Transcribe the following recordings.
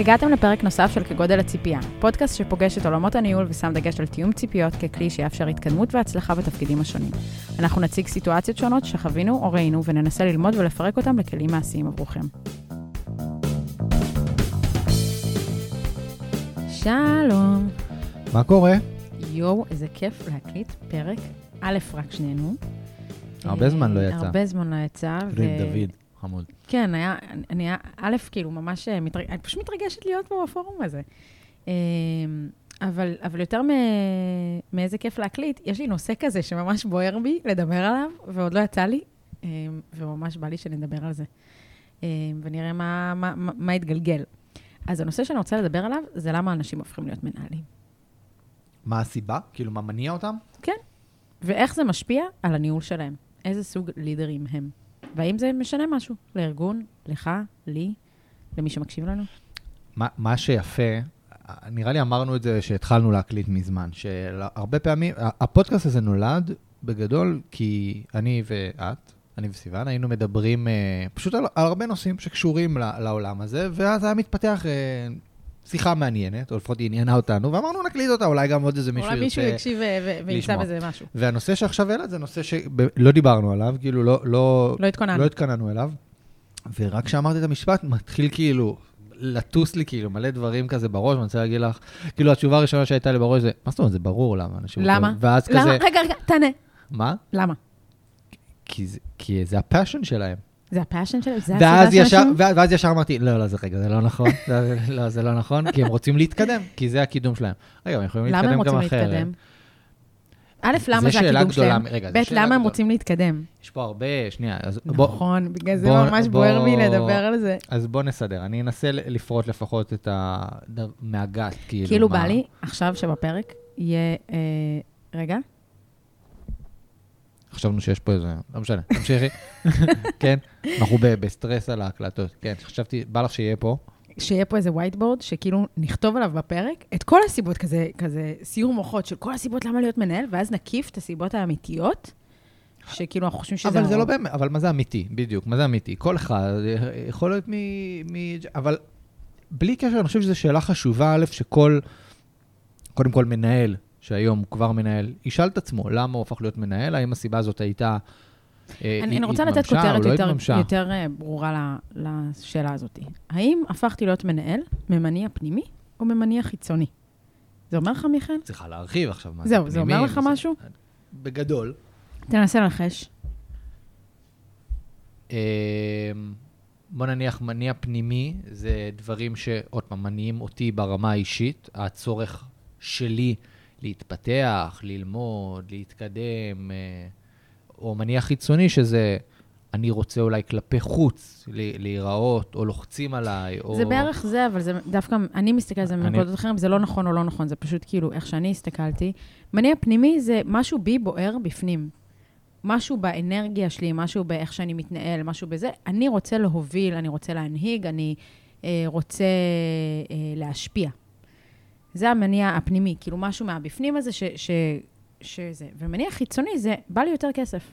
הגעתם לפרק נוסף של כגודל הציפייה, פודקאסט שפוגש את עולמות הניהול ושם דגש על תיאום ציפיות ככלי שיאפשר התקדמות והצלחה בתפקידים השונים. אנחנו נציג סיטואציות שונות שחווינו או ראינו וננסה ללמוד ולפרק אותם לכלים מעשיים עבורכם. שלום. מה קורה? יואו, איזה כיף להקליט פרק. א', רק שנינו. הרבה אה, זמן לא יצא. הרבה זמן לא יצא. עם דוד, חמוד. כן, היה, אני, היה- א', כאילו, ממש, אה, מתרג... אני פשוט מתרגשת להיות פה בפורום הזה. אה, אבל, אבל יותר מ... מאיזה כיף להקליט, יש לי נושא כזה שממש בוער בי לדבר עליו, ועוד לא יצא לי, אה, וממש בא לי שנדבר על זה. אה, ונראה מה, מה, מה, מה יתגלגל. אז הנושא שאני רוצה לדבר עליו, זה למה אנשים הופכים להיות מנהלים. מה הסיבה? כאילו, מה מניע אותם? כן. ואיך זה משפיע על הניהול שלהם. איזה סוג לידרים הם. והאם זה משנה משהו? לארגון, לך, לי, למי שמקשיב לנו? מה, מה שיפה, נראה לי אמרנו את זה שהתחלנו להקליט מזמן, שהרבה פעמים, הפודקאסט הזה נולד בגדול כי אני ואת, אני וסיוון, היינו מדברים אה, פשוט על, הרבה נושאים שקשורים לעולם הזה, ואז היה מתפתח אה, שיחה מעניינת, או לפחות היא עניינה אותנו, ואמרנו נקליט אותה, אולי גם עוד איזה מישהו אולי מישהו ירצה... יקשיב ו- וימצא לשמוע. בזה משהו. והנושא שעכשיו העלה זה נושא שלא דיברנו עליו, כאילו לא, לא, לא התכוננו. לא התכוננו אליו. ורק כשאמרתי את המשפט, מתחיל כאילו לטוס לי כאילו מלא דברים כזה בראש, ואני רוצה להגיד לך, כאילו התשובה הראשונה שהייתה לי בראש זה, מה זאת אומרת, זה ברור למה אנשים... למה? הולכים?" ואז למה? כזה, רגע, רגע, תענה. מה? למה? כי זה, כי זה ה passion שלהם. זה ה passion שלהם? זה ואז הסיבה ישר. ואז, ישר אמרתי, לא, לא, זה רגע, זה לא נכון, לא, זה לא נכון, כי הם רוצים להתקדם, כי זה הקידום שלהם. רגע, הם יכולים למה הם להתקדם רוצים גם אחרת. להתקדם? א', למה זה הקידום שלהם? רגע, ב', למה הם. רוצים להתקדם? יש פה הרבה, שנייה, אז בוא, נכון, בגלל זה ממש בוער בי לדבר על זה. אז בוא נסדר. אני אנסה לפרוט לפחות את ה... מהגת, כאילו. כאילו בא לי עכשיו שבפרק יהיה... אה, רגע, חשבנו שיש פה איזה... לא משנה, תמשיכי. כן, אנחנו ב- בסטרס על ההקלטות. כן, חשבתי, בא לך שיהיה פה. שיהיה פה איזה whiteboard, שכאילו נכתוב עליו בפרק את כל הסיבות, כזה, כזה סיור מוחות של כל הסיבות למה להיות מנהל, ואז נקיף את הסיבות האמיתיות, שכאילו אנחנו חושבים שזה... אבל זה. לא באמת, אבל מה זה אמיתי? בדיוק, מה זה אמיתי? כל אחד יכול להיות מ... מ... אבל בלי קשר, אני חושב שזו שאלה חשובה, א', שכל, קודם כל מנהל, שהיום הוא כבר מנהל, ישאל את עצמו, למה הוא הפך להיות מנהל? האם הסיבה הזאת הייתה... אה, אני, אני רוצה לתת כותרת לא יותר? יותר אה, ברורה ל- לשאלה הזאת. האם הפכתי להיות מנהל ממניע פנימי או ממניע חיצוני? זה אומר לך, מיכאל? צריכה להרחיב עכשיו מה זה זהו, זה אומר פנימי, לך וזה- משהו? בגדול. תנסה לנחש. אמ, בוא נניח מניע פנימי, זה דברים שעוד פעם מניעים אותי ברמה האישית, הצורך שלי להתפתח, ללמוד, להתקדם, אה, או מניע חיצוני שזה אני רוצה אולי כלפי חוץ להיראות, או לוחצים עליי, או... זה בערך זה, אבל זה דווקא, אני מסתכלת על זה אני- מנקודות אחרים, זה לא נכון או לא נכון, זה פשוט כאילו איך שאני הסתכלתי. מניע פנימי זה משהו בי בוער בפנים. משהו באנרגיה שלי, משהו באיך שאני מתנהל, משהו בזה. אני רוצה להוביל, אני רוצה להנהיג, אני אה, רוצה אה, להשפיע. זה המניע הפנימי, כאילו משהו מהבפנים הזה ש, ש, שזה. ומניע חיצוני זה, בא לי יותר כסף.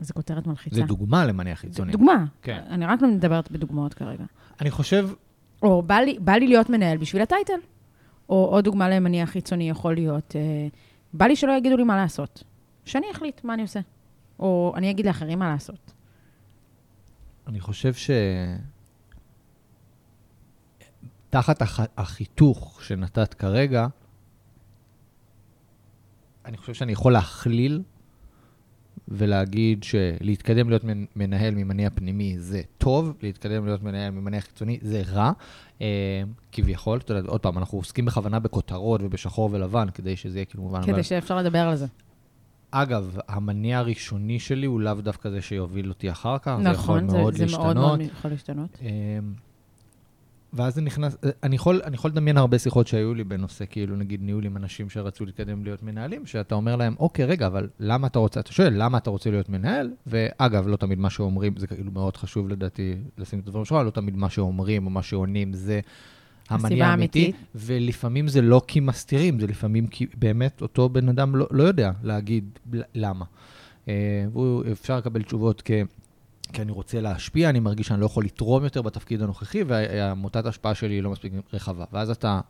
זו כותרת מלחיצה. זה דוגמה למניע חיצוני. דוגמה. כן. אני רק לא מדברת בדוגמאות כרגע. אני חושב, או בא לי, בא לי להיות מנהל בשביל הטייטל. או עוד דוגמה למניע חיצוני יכול להיות, אה, בא לי שלא יגידו לי מה לעשות. שאני אחליט מה אני עושה. או אני אגיד לאחרים מה לעשות. אני חושב ש... תחת הח... החיתוך שנתת כרגע, אני חושב שאני יכול להכליל ולהגיד שלהתקדם להיות מנ- מנהל ממניע פנימי זה טוב, להתקדם להיות מנהל ממניע חיצוני זה רע, אה, כביכול. אתה יודע, עוד פעם, אנחנו עוסקים בכוונה בכותרות ובשחור ולבן, כדי שזה יהיה כאילו מובן. אבל- כדי שאפשר לדבר על זה. אגב, המניע הראשוני שלי הוא לאו דווקא זה שיוביל אותי אחר כך, זה יכול נכון, זה, מאוד זה להשתנות. מאוד מאוד יכול להשתנות. אמ, ואז זה נכנס, אני יכול, אני יכול לדמיין הרבה שיחות שהיו לי בנושא, כאילו נגיד ניהול עם אנשים שרצו להתקדם להיות מנהלים, שאתה אומר להם, אוקיי, רגע, אבל למה אתה רוצה, אתה שואל, למה אתה רוצה להיות מנהל? ואגב, לא תמיד מה שאומרים, זה כאילו מאוד חשוב לדעתי לשים את הדברים שלך, לא תמיד מה שאומרים או מה שעונים זה המניע האמיתי. ולפעמים זה לא כי מסתירים, זה לפעמים כי באמת אותו בן אדם לא, לא יודע להגיד למה. אה, והוא אפשר לקבל תשובות כ... כי אני רוצה להשפיע, אני מרגיש שאני לא יכול לתרום יותר בתפקיד הנוכחי, והמוטת ההשפעה שלי היא לא מספיק רחבה. ואז אתה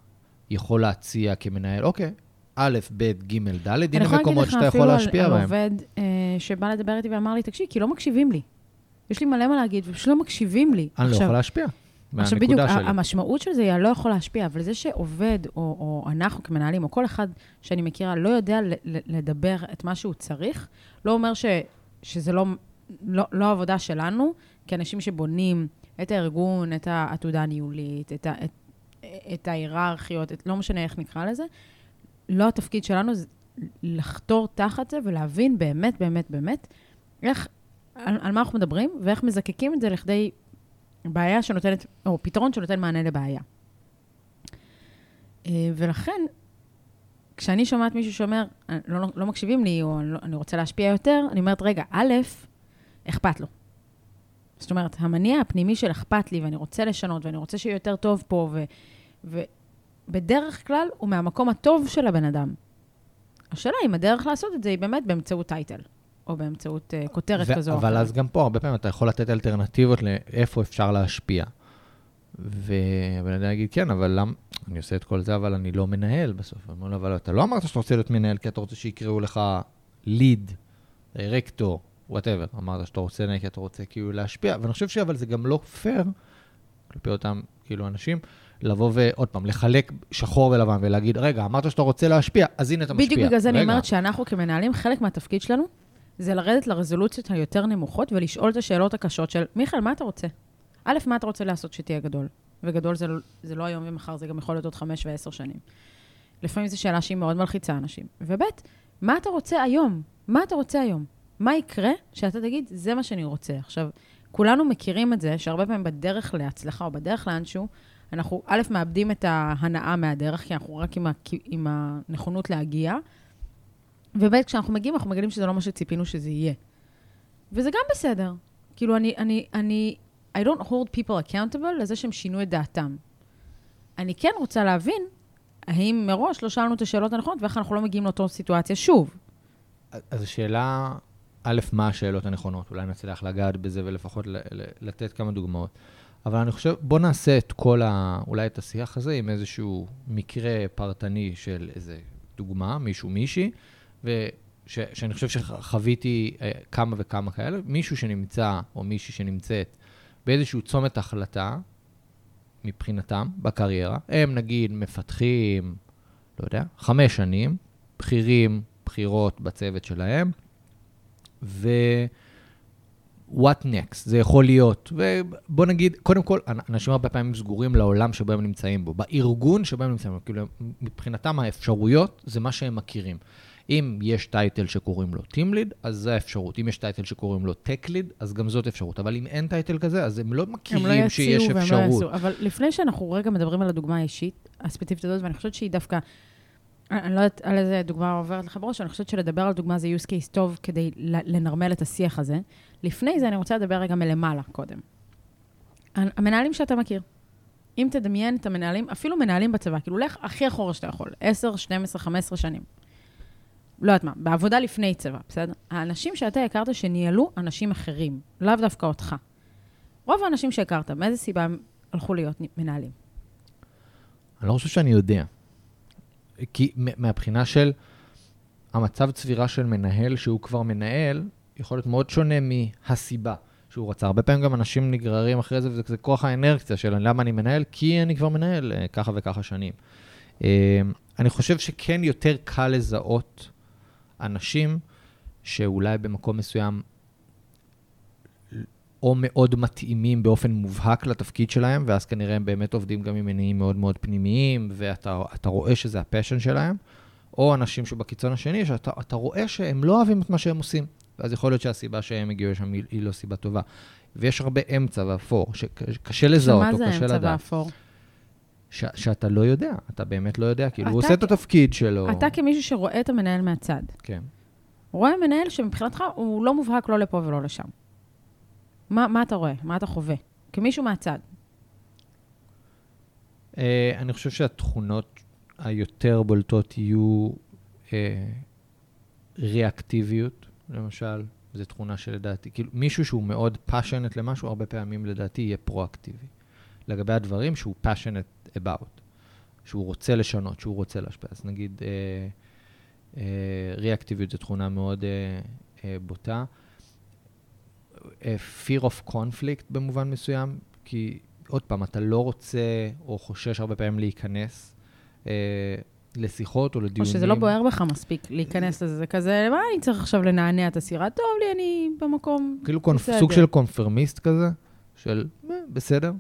יכול להציע כמנהל, אוקיי, א', ב', ג', ד', הנה מקומות שאתה יכול להשפיע בהם. אני יכולה להגיד לך אפילו על עובד אה, שבא לדבר איתי ואמר לי, תקשיב, כי לא מקשיבים לי. יש לי מלא מה להגיד, ופשוט לא מקשיבים לי. אני לא יכול להשפיע. עכשיו בדיוק, שלי. המשמעות של זה היא, אני לא יכול להשפיע, אבל זה שעובד, או, או אנחנו כמנהלים, או כל אחד שאני מכירה, לא יודע לדבר את מה שהוא צריך, לא אומר ש, שזה לא, לא, לא עבודה שלנו, כאנשים שבונים את הארגון, את העתודה הניהולית, את, את, את ההיררכיות, את, לא משנה איך נקרא לזה, לא התפקיד שלנו זה לחתור תחת זה ולהבין באמת, באמת, באמת, איך, על, על מה אנחנו מדברים, ואיך מזקקים את זה לכדי בעיה שנותנת, או פתרון שנותן מענה לבעיה. אה, ולכן, כשאני שומעת מישהו שאומר, לא, לא מקשיבים לי, או לא, אני רוצה להשפיע יותר, אני אומרת, רגע, א', אכפת לו. זאת אומרת, המניע הפנימי של אכפת לי, ואני רוצה לשנות, ואני רוצה שיהיה יותר טוב פה, ו, ובדרך כלל הוא מהמקום הטוב של הבן אדם. השאלה אם הדרך לעשות את זה היא באמת באמצעות title. או באמצעות אה, כותרת כזו או אחרת. אבל אז גם פה, הרבה פעמים אתה יכול לתת אלטרנטיבות לאיפה אפשר להשפיע. והבן אדם יגיד, כן, אבל למה, אני עושה את כל זה, אבל אני לא מנהל בסוף. אני אומר לו, אבל אתה לא אמרת שאתה רוצה להיות מנהל, כי אתה רוצה שיקראו לך lead, director, whatever. אמרת שאתה רוצה כי אתה רוצה כאילו להשפיע. ואני חושב שאבל זה גם לא פייר כלפי אותם כאילו אנשים, לבוא ועוד פעם, לחלק שחור ולבן ולהגיד, רגע, אמרת שאתה רוצה להשפיע, אז הנה אתה משפיע. בדיוק בגלל זה אני אומרת שאנחנו כמנהלים, חלק מהתפקיד שלנו זה לרדת לרזולוציות היותר נמוכות ולשאול את השאלות הקשות של, מיכאל, מה אתה רוצה? א', מה אתה רוצה לעשות שתהיה גדול? וגדול זה, זה לא היום ומחר, זה גם יכול להיות עוד חמש ועשר שנים. לפעמים זו שאלה שהיא מאוד מלחיצה אנשים. וב', מה אתה רוצה היום? מה אתה רוצה היום? מה יקרה שאתה תגיד, זה מה שאני רוצה. עכשיו, כולנו מכירים את זה, שהרבה פעמים בדרך להצלחה או בדרך לאנשהו, אנחנו א', מאבדים את ההנאה מהדרך, כי אנחנו רק עם, ה, עם הנכונות להגיע, וב' כשאנחנו מגיעים, אנחנו מגלים שזה לא מה שציפינו שזה יהיה. וזה גם בסדר. כאילו, אני, אני, אני, I don't hold people accountable לזה שהם שינו את דעתם. אני כן רוצה להבין, האם מראש לא שאלנו את השאלות הנכונות, ואיך אנחנו לא מגיעים לאותו סיטואציה שוב. אז השאלה, א', מה השאלות הנכונות? אולי נצליח לגעת בזה ולפחות לתת כמה דוגמאות. אבל אני חושב, בוא נעשה את כל ה... אולי את השיח הזה עם איזשהו מקרה פרטני של איזה דוגמה, מישהו, מישהי, ושאני חושב שחוויתי אה, כמה וכמה כאלה, מישהו שנמצא, או מישהי שנמצאת, באיזשהו צומת החלטה, מבחינתם, בקריירה, הם נגיד מפתחים, לא יודע, חמש שנים, בכירים, בכירות בצוות שלהם, ו... what next, זה יכול להיות. ובוא נגיד, קודם כל, אנשים הרבה פעמים סגורים לעולם שבו הם נמצאים בו, בארגון שבו הם נמצאים בו, כאילו, מבחינתם האפשרויות זה מה שהם מכירים. אם יש title שקוראים לו Team Lead, אז זו האפשרות. אם יש title שקוראים לו Tech Lead, אז גם זאת אפשרות. אבל אם אין title כזה, אז הם לא מכירים הם לא שיש אפשרות. הם לא יציעו אבל לפני שאנחנו רגע מדברים על הדוגמה האישית, הספציפית הזאת, ואני חושבת שהיא דווקא... אני לא יודעת על איזה דוגמה עוברת לך בראש, אני חושבת שלדבר על דוגמה זה use case טוב כדי לנרמל את השיח הזה. לפני זה אני רוצה לדבר רגע מלמעלה קודם. המנהלים שאתה מכיר. אם תדמיין את המנהלים, אפילו מנהלים בצבא, כאילו לך הכי אחורה שאתה יכול, 10, 12, 15 שנים. לא יודעת מה, בעבודה לפני צבא, בסדר? האנשים שאתה הכרת שניהלו אנשים אחרים, לאו דווקא אותך. רוב האנשים שהכרת, מאיזה סיבה הם הלכו להיות מנהלים? אני לא חושב שאני יודע. כי מהבחינה של המצב צבירה של מנהל, שהוא כבר מנהל, יכול להיות מאוד שונה מהסיבה שהוא רצה. הרבה פעמים גם אנשים נגררים אחרי זה, וזה כוח האנרקציה של למה אני מנהל, כי אני כבר מנהל אה, ככה וככה שנים. אה, אני חושב שכן יותר קל לזהות אנשים שאולי במקום מסוים או מאוד מתאימים באופן מובהק לתפקיד שלהם, ואז כנראה הם באמת עובדים גם עם מניעים מאוד מאוד פנימיים, ואתה רואה שזה הפשן שלהם, או אנשים שבקיצון השני, שאתה רואה שהם לא אוהבים את מה שהם עושים, ואז יכול להיות שהסיבה שהם הגיעו לשם היא, היא לא סיבה טובה. ויש הרבה אמצע ואפור, שקשה לזהות או קשה לדעת. שמה זה אמצע ואפור? ש- שאתה לא יודע, אתה באמת לא יודע, כאילו, הוא עושה כ- את התפקיד שלו. אתה כמישהו שרואה את המנהל מהצד. כן. רואה מנהל שמבחינתך הוא לא מובהק לא לפה ולא לשם. מה, מה אתה רואה? מה אתה חווה? כמישהו מהצד. Uh, אני חושב שהתכונות היותר בולטות יהיו uh, ריאקטיביות, למשל, זו תכונה שלדעתי, כאילו, מישהו שהוא מאוד passionate למשהו, הרבה פעמים לדעתי יהיה פרואקטיבי. לגבי הדברים שהוא passionate about, שהוא רוצה לשנות, שהוא רוצה להשפיע. אז נגיד, אה, ריאקטיביות זו תכונה מאוד אה, אה, בוטה. אה, fear of conflict במובן מסוים, כי עוד פעם, אתה לא רוצה או חושש הרבה פעמים להיכנס אה, לשיחות או לדיונים. או שזה לא בוער בך מספיק להיכנס לזה, זה כזה, מה אני צריך עכשיו לנענע את הסירה? טוב לי, אני במקום כאילו קונפ... סוג של קונפרמיסט כזה, של אה, בסדר.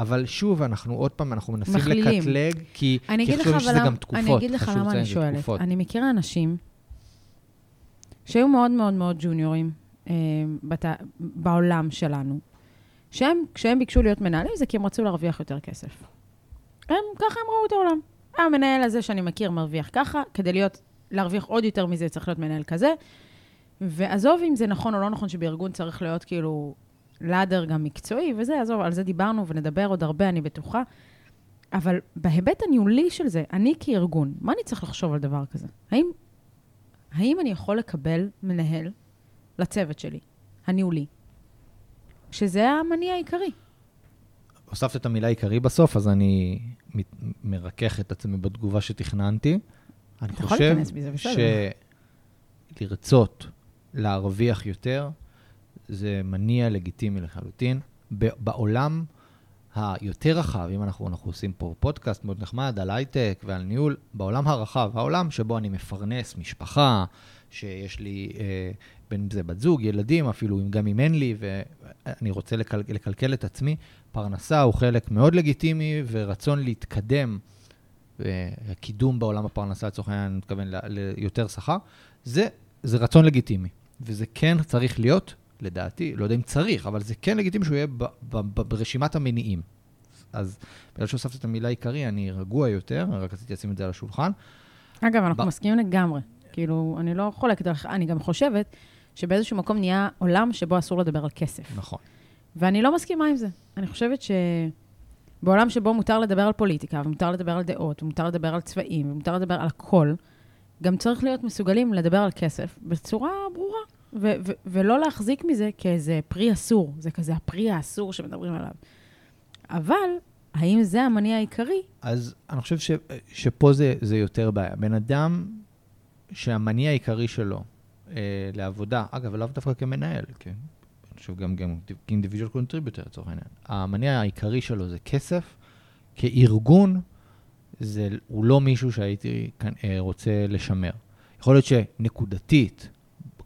אבל שוב, אנחנו עוד פעם, אנחנו מנסים מכלילים. לקטלג, כי אני כי אגיד לך, חושבים אבל שזה גם תקופות. אני אגיד לך חשוב למה אני שואלת. אני מכירה אנשים שהיו מאוד מאוד מאוד ג'וניורים בת... בעולם שלנו, שהם, כשהם ביקשו להיות מנהלים, זה כי הם רצו להרוויח יותר כסף. הם, ככה הם ראו את העולם. המנהל הזה שאני מכיר מרוויח ככה, כדי להיות, להרוויח עוד יותר מזה צריך להיות מנהל כזה. ועזוב אם זה נכון או לא נכון שבארגון צריך להיות כאילו לאדר גם מקצועי וזה, עזוב, על זה דיברנו ונדבר עוד הרבה, אני בטוחה. אבל בהיבט הניהולי של זה, אני כארגון, מה אני צריך לחשוב על דבר כזה? האם, האם אני יכול לקבל מנהל לצוות שלי, הניהולי, שזה המניע העיקרי? הוספת את המילה עיקרי בסוף, אז אני מרכך את עצמי בתגובה שתכננתי. אני חושב. שלרצות להרוויח יותר, זה מניע לגיטימי לחלוטין. בעולם היותר רחב, אם אנחנו, אנחנו עושים פה פודקאסט מאוד נחמד על הייטק ועל ניהול, בעולם הרחב, העולם שבו אני מפרנס משפחה, שיש לי, אה, בין אם זה בת זוג, ילדים, אפילו אם- גם אם אין לי, ואני רוצה לקל, לקלקל את עצמי, פרנסה הוא חלק מאוד לגיטימי, ורצון להתקדם, וקידום בעולם הפרנסה, לצורך העניין, אני מתכוון ליותר שכר, זה, זה רצון לגיטימי. וזה כן צריך להיות, לדעתי, לא יודע אם צריך, אבל זה כן לגיטימי שהוא יהיה ב, ב, ב, ברשימת המניעים. אז בגלל שהוספת את המילה עיקרי, אני רגוע יותר, רק רציתי לשים את זה על השולחן. אגב, אנחנו ב- מסכימים לגמרי. כאילו, אני לא חולקת עליך, אני גם חושבת שבאיזשהו מקום נהיה עולם שבו אסור לדבר על כסף. נכון. ואני לא מסכימה עם זה. אני חושבת שבעולם שבו מותר לדבר על פוליטיקה, ומותר לדבר על דעות, ומותר לדבר על צבעים, ומותר לדבר על הכל, גם צריך להיות מסוגלים לדבר על כסף בצורה ברורה, ו- ו- ולא להחזיק מזה כאיזה פרי אסור. זה כזה הפרי האסור שמדברים עליו. אבל, האם זה המניע העיקרי? אז אני חושב ש, שפה זה, זה יותר בעיה. בן אדם שהמניע העיקרי שלו אה, לעבודה, אגב, לאו דווקא כמנהל, כן? אני חושב גם, גם כ individual contributor לצורך העניין. המניע העיקרי שלו זה כסף. כארגון, זה, הוא לא מישהו שהייתי כאן, אה, רוצה לשמר. יכול להיות שנקודתית,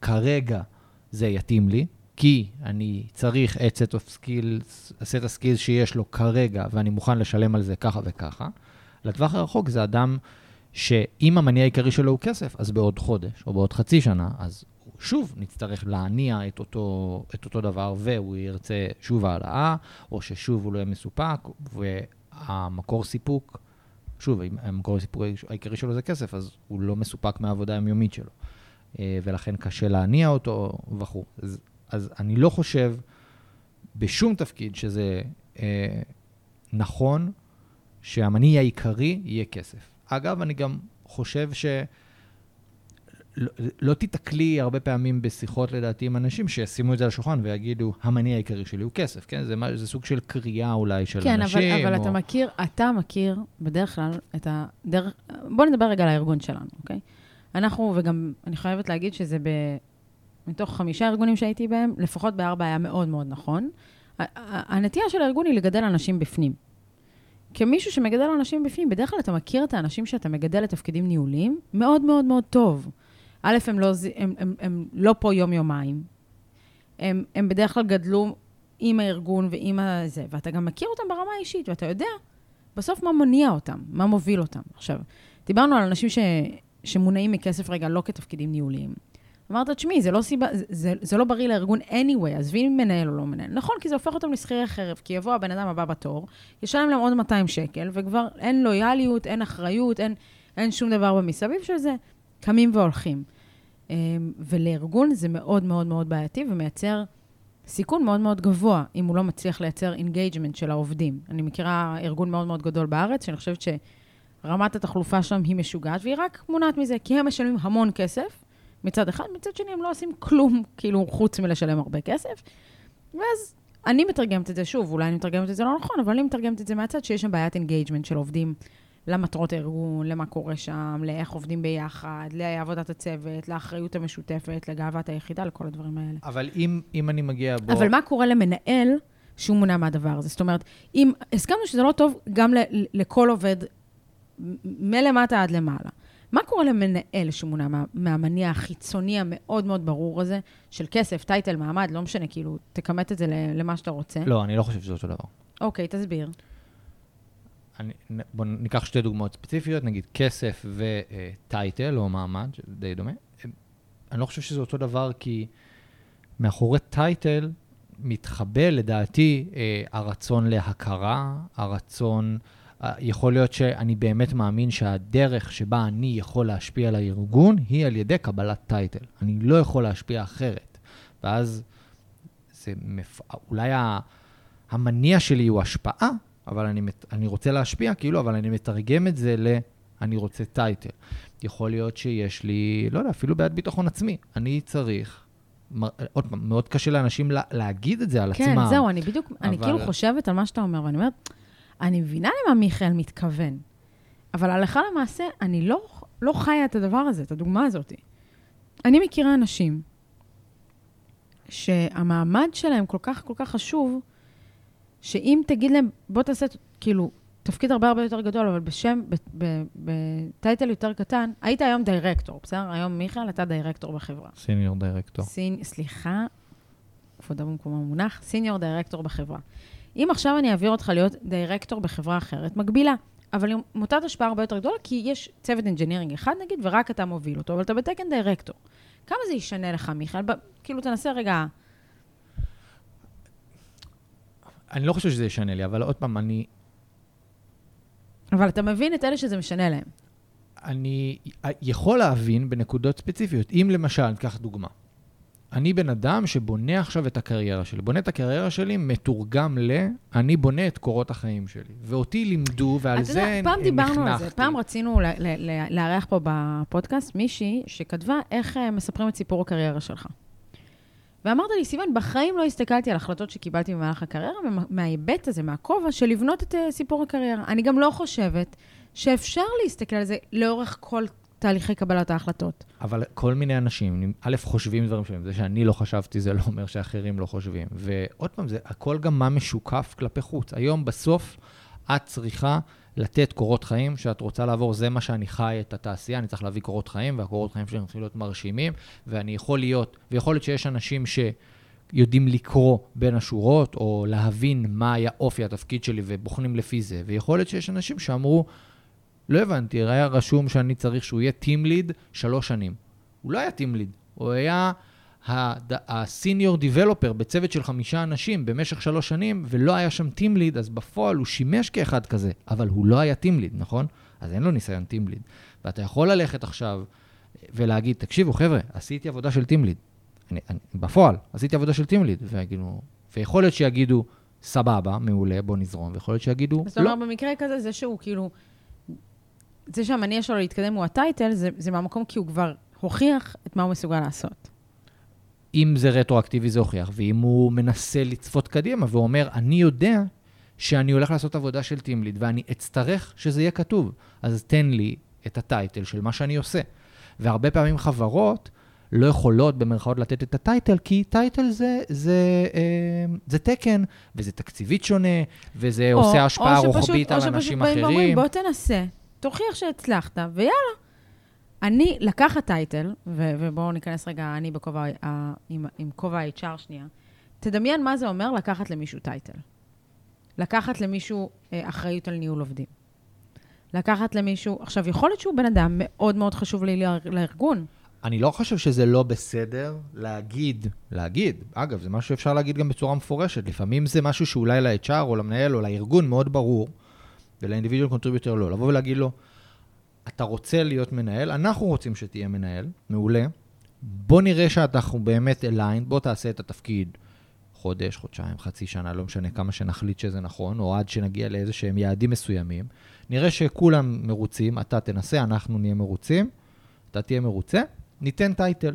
כרגע זה יתאים לי, כי אני צריך את of skills, set of skills שיש לו כרגע, ואני מוכן לשלם על זה ככה וככה. לטווח הרחוק זה אדם שאם המניע העיקרי שלו הוא כסף, אז בעוד חודש או בעוד חצי שנה, אז שוב נצטרך להניע את אותו, את אותו דבר, והוא ירצה שוב העלאה, או ששוב הוא לא יהיה מסופק, והמקור סיפוק, שוב, אם המקור הסיפוק העיקרי שלו זה כסף, אז הוא לא מסופק מהעבודה היומיומית שלו. אה, ולכן קשה להניע אותו וכו'. אז, אז אני לא חושב בשום תפקיד שזה אה, נכון שהמניע העיקרי יהיה כסף. אגב, אני גם חושב ש... לא, לא תיתקלי הרבה פעמים בשיחות, לדעתי, עם אנשים שישימו את זה על השולחן ויגידו, המניע העיקרי שלי הוא כסף, כן? זה, מה- זה סוג של קריאה אולי של כן, אנשים. אבל, אבל או... אתה מכיר, אתה מכיר בדרך כלל את הדרך... בוא נדבר רגע על הארגון שלנו, אוקיי? אנחנו, וגם אני חייבת להגיד שזה ב... מתוך חמישה ארגונים שהייתי בהם, לפחות בארבע היה מאוד מאוד נכון. הנטייה של הארגון היא לגדל אנשים בפנים. כמישהו שמגדל אנשים בפנים, בדרך כלל אתה מכיר את האנשים שאתה מגדל לתפקידים ניהוליים מאוד מאוד מאוד טוב. א', הם לא, הם, הם, הם לא פה יום-יומיים. הם, הם בדרך כלל גדלו עם הארגון ועם הזה, ואתה גם מכיר אותם ברמה האישית, ואתה יודע בסוף מה מניע אותם, מה מוביל אותם. עכשיו, דיברנו על אנשים ש, שמונעים מכסף רגע לא כתפקידים ניהוליים. אמרת, תשמעי, זה לא זה, זה, זה לא בריא לארגון anyway, עזבי אם מנהל או לא מנהל. נכון, כי זה הופך אותם לשכירי חרב, כי יבוא הבן אדם הבא בתור, ישלם להם עוד 200 שקל, וכבר אין לויאליות, אין אחריות, אין, אין שום דבר במסביב של זה, קמים והולכים. אמ, ולארגון זה מאוד מאוד מאוד בעייתי ומייצר סיכון מאוד מאוד גבוה אם הוא לא מצליח לייצר engagement של העובדים. אני מכירה ארגון מאוד מאוד גדול בארץ, שאני חושבת שרמת התחלופה שם היא משוגעת, והיא רק מונעת מזה, כי הם משלמים המון כסף, מצד אחד, מצד שני הם לא עושים כלום, כאילו, חוץ מלשלם הרבה כסף. ואז אני מתרגמת את זה, שוב, אולי אני מתרגמת את זה לא נכון, אבל אני מתרגמת את זה מהצד שיש שם בעיית engagement של עובדים למטרות הארגון, למה קורה שם, לאיך עובדים ביחד, לעבודת הצוות, לאחריות המשותפת, לגאוות היחידה, לכל הדברים האלה. אבל אם, אם אני מגיע בו... אבל מה קורה למנהל שהוא מונע מהדבר הזה? זאת אומרת, אם הסכמנו שזה לא טוב גם ל- לכל עובד מלמטה עד למעלה. מה קורה למנהל שמונע מה, מהמניע החיצוני המאוד מאוד ברור הזה, של כסף, title, מעמד, לא משנה, כאילו, תכמת את זה למה שאתה רוצה. לא, אני לא חושב שזה אותו דבר. אוקיי, תסביר. אני, בואו ניקח שתי דוגמאות ספציפיות, נגיד כסף ו title או מעמד, שזה די דומה. אני לא חושב שזה אותו דבר, כי מאחורי title מתחבא לדעתי אה, הרצון להכרה, הרצון, אה, יכול להיות שאני באמת מאמין שהדרך שבה אני יכול להשפיע על הארגון היא על ידי קבלת title. אני לא יכול להשפיע אחרת. ואז זה מפ... אולי ה... המניע שלי הוא השפעה, אבל אני, אני רוצה להשפיע, כאילו, אבל אני מתרגם את זה ל... אני רוצה טייטל. יכול להיות שיש לי, לא יודע, אפילו בעד ביטחון עצמי. אני צריך, עוד פעם, מאוד קשה לאנשים לה, להגיד את זה על כן, עצמם. כן, זהו, אני בדיוק, אבל... אני כאילו חושבת על מה שאתה אומר, ואני אומרת, אני מבינה למה מיכאל מתכוון, אבל הלכה למעשה, אני לא, לא חיה את הדבר הזה, את הדוגמה הזאת. אני מכירה אנשים שהמעמד שלהם כל כך כל כך חשוב, שאם תגיד להם, בוא תעשה, כאילו, תפקיד הרבה הרבה יותר גדול, אבל בשם, ב title יותר קטן, היית היום דירקטור, בסדר? היום מיכאל, אתה דירקטור בחברה. senior director. סינ... סליחה, כבודו במקומו המונח, senior director בחברה. אם עכשיו אני אעביר אותך להיות דירקטור בחברה אחרת, מקבילה, אבל עם מוטת השפעה הרבה יותר גדולה, כי יש צוות engineering אחד נגיד, ורק אתה מוביל אותו, אבל אתה בתקן דירקטור. כמה זה ישנה לך, מיכאל? כאילו, תנסה רגע... אני לא חושב שזה ישנה לי, אבל עוד פעם, אני... אבל אתה מבין את אלה שזה משנה להם. אני יכול להבין בנקודות ספציפיות. אם למשל, ניקח דוגמה. אני בן אדם שבונה עכשיו את הקריירה שלי. בונה את הקריירה שלי מתורגם ל... אני בונה את קורות החיים שלי. ואותי לימדו, ועל זה נחנכתי. אתה יודע, פעם דיברנו על זה. פעם רצינו לארח פה בפודקאסט מישהי שכתבה איך אה, מספרים את סיפור הקריירה שלך. ואמרת לי, סיוון, בחיים לא הסתכלתי על החלטות שקיבלתי במהלך הקריירה, מההיבט הזה, מהכובע, של לבנות את uh, סיפור הקריירה. אני גם לא חושבת שאפשר להסתכל על זה לאורך כל תהליכי קבלת ההחלטות. אבל כל מיני אנשים, א', חושבים דברים שונים. זה שאני לא חשבתי, זה לא אומר שאחרים לא חושבים. ועוד פעם, זה הכל גם מה משוקף כלפי חוץ. היום, בסוף, את צריכה לתת קורות חיים שאת רוצה לעבור, זה מה שאני חי את התעשייה, אני צריך להביא קורות חיים, והקורות חיים שלי צריכים להיות מרשימים, ואני יכול להיות, ויכול להיות שיש אנשים שיודעים לקרוא בין השורות, או להבין מה היה אופי התפקיד שלי ובוחנים לפי זה, ויכול להיות שיש אנשים שאמרו, לא הבנתי, היה רשום שאני צריך שהוא יהיה Team Lead שלוש שנים. הוא לא היה Team Lead, הוא היה הסיניור דיבלופר בצוות של חמישה אנשים במשך שלוש שנים, ולא היה שם טים ליד, אז בפועל הוא שימש כאחד כזה, אבל הוא לא היה טים ליד, נכון? אז אין לו ניסיון טים ליד. ואתה יכול ללכת עכשיו ולהגיד, תקשיבו, חבר'ה, עשיתי עבודה של טים ליד. אני, אני, בפועל, עשיתי עבודה של טים ליד, ויגידו, ויכול להיות שיגידו, סבבה, מעולה, בוא נזרום, ויכול להיות שיגידו, לא. זאת אומרת, במקרה כזה, זה שהוא כאילו, זה שהמניע שלו להתקדם הוא הטייטל, זה, זה מהמקום כי הוא כבר הוכיח את מה הוא מסוגל לעשות. אם זה רטרואקטיבי זה הוכיח, ואם הוא מנסה לצפות קדימה ואומר, אני יודע שאני הולך לעשות עבודה של טימליד ואני אצטרך שזה יהיה כתוב, אז תן לי את הטייטל של מה שאני עושה. והרבה פעמים חברות לא יכולות במרכאות לתת את הטייטל, כי טייטל זה, זה, אה, זה תקן, וזה תקציבית שונה, וזה או, עושה השפעה או רוחבית על אנשים אחרים. או שפשוט באים ואומרים, בוא תנסה, תוכיח שהצלחת, ויאללה. אני, לקחת טייטל, ו- ובואו ניכנס רגע, אני בכובע, עם, עם כובע ה-HR שנייה, תדמיין מה זה אומר לקחת למישהו title. לקחת למישהו אה, אחריות על ניהול עובדים. לקחת למישהו, עכשיו, יכול להיות שהוא בן אדם מאוד מאוד חשוב לי לארגון. אני לא חושב שזה לא בסדר להגיד, להגיד, אגב, זה משהו שאפשר להגיד גם בצורה מפורשת. לפעמים זה משהו שאולי ל-HR או למנהל או לארגון מאוד ברור, ול individual contributor לא, לבוא ולהגיד לו, אתה רוצה להיות מנהל, אנחנו רוצים שתהיה מנהל, מעולה. בוא נראה שאנחנו באמת align, בוא תעשה את התפקיד חודש, חודשיים, חצי שנה, לא משנה כמה שנחליט שזה נכון, או עד שנגיע לאיזה שהם יעדים מסוימים. נראה שכולם מרוצים, אתה תנסה, אנחנו נהיה מרוצים, אתה תהיה מרוצה, ניתן title.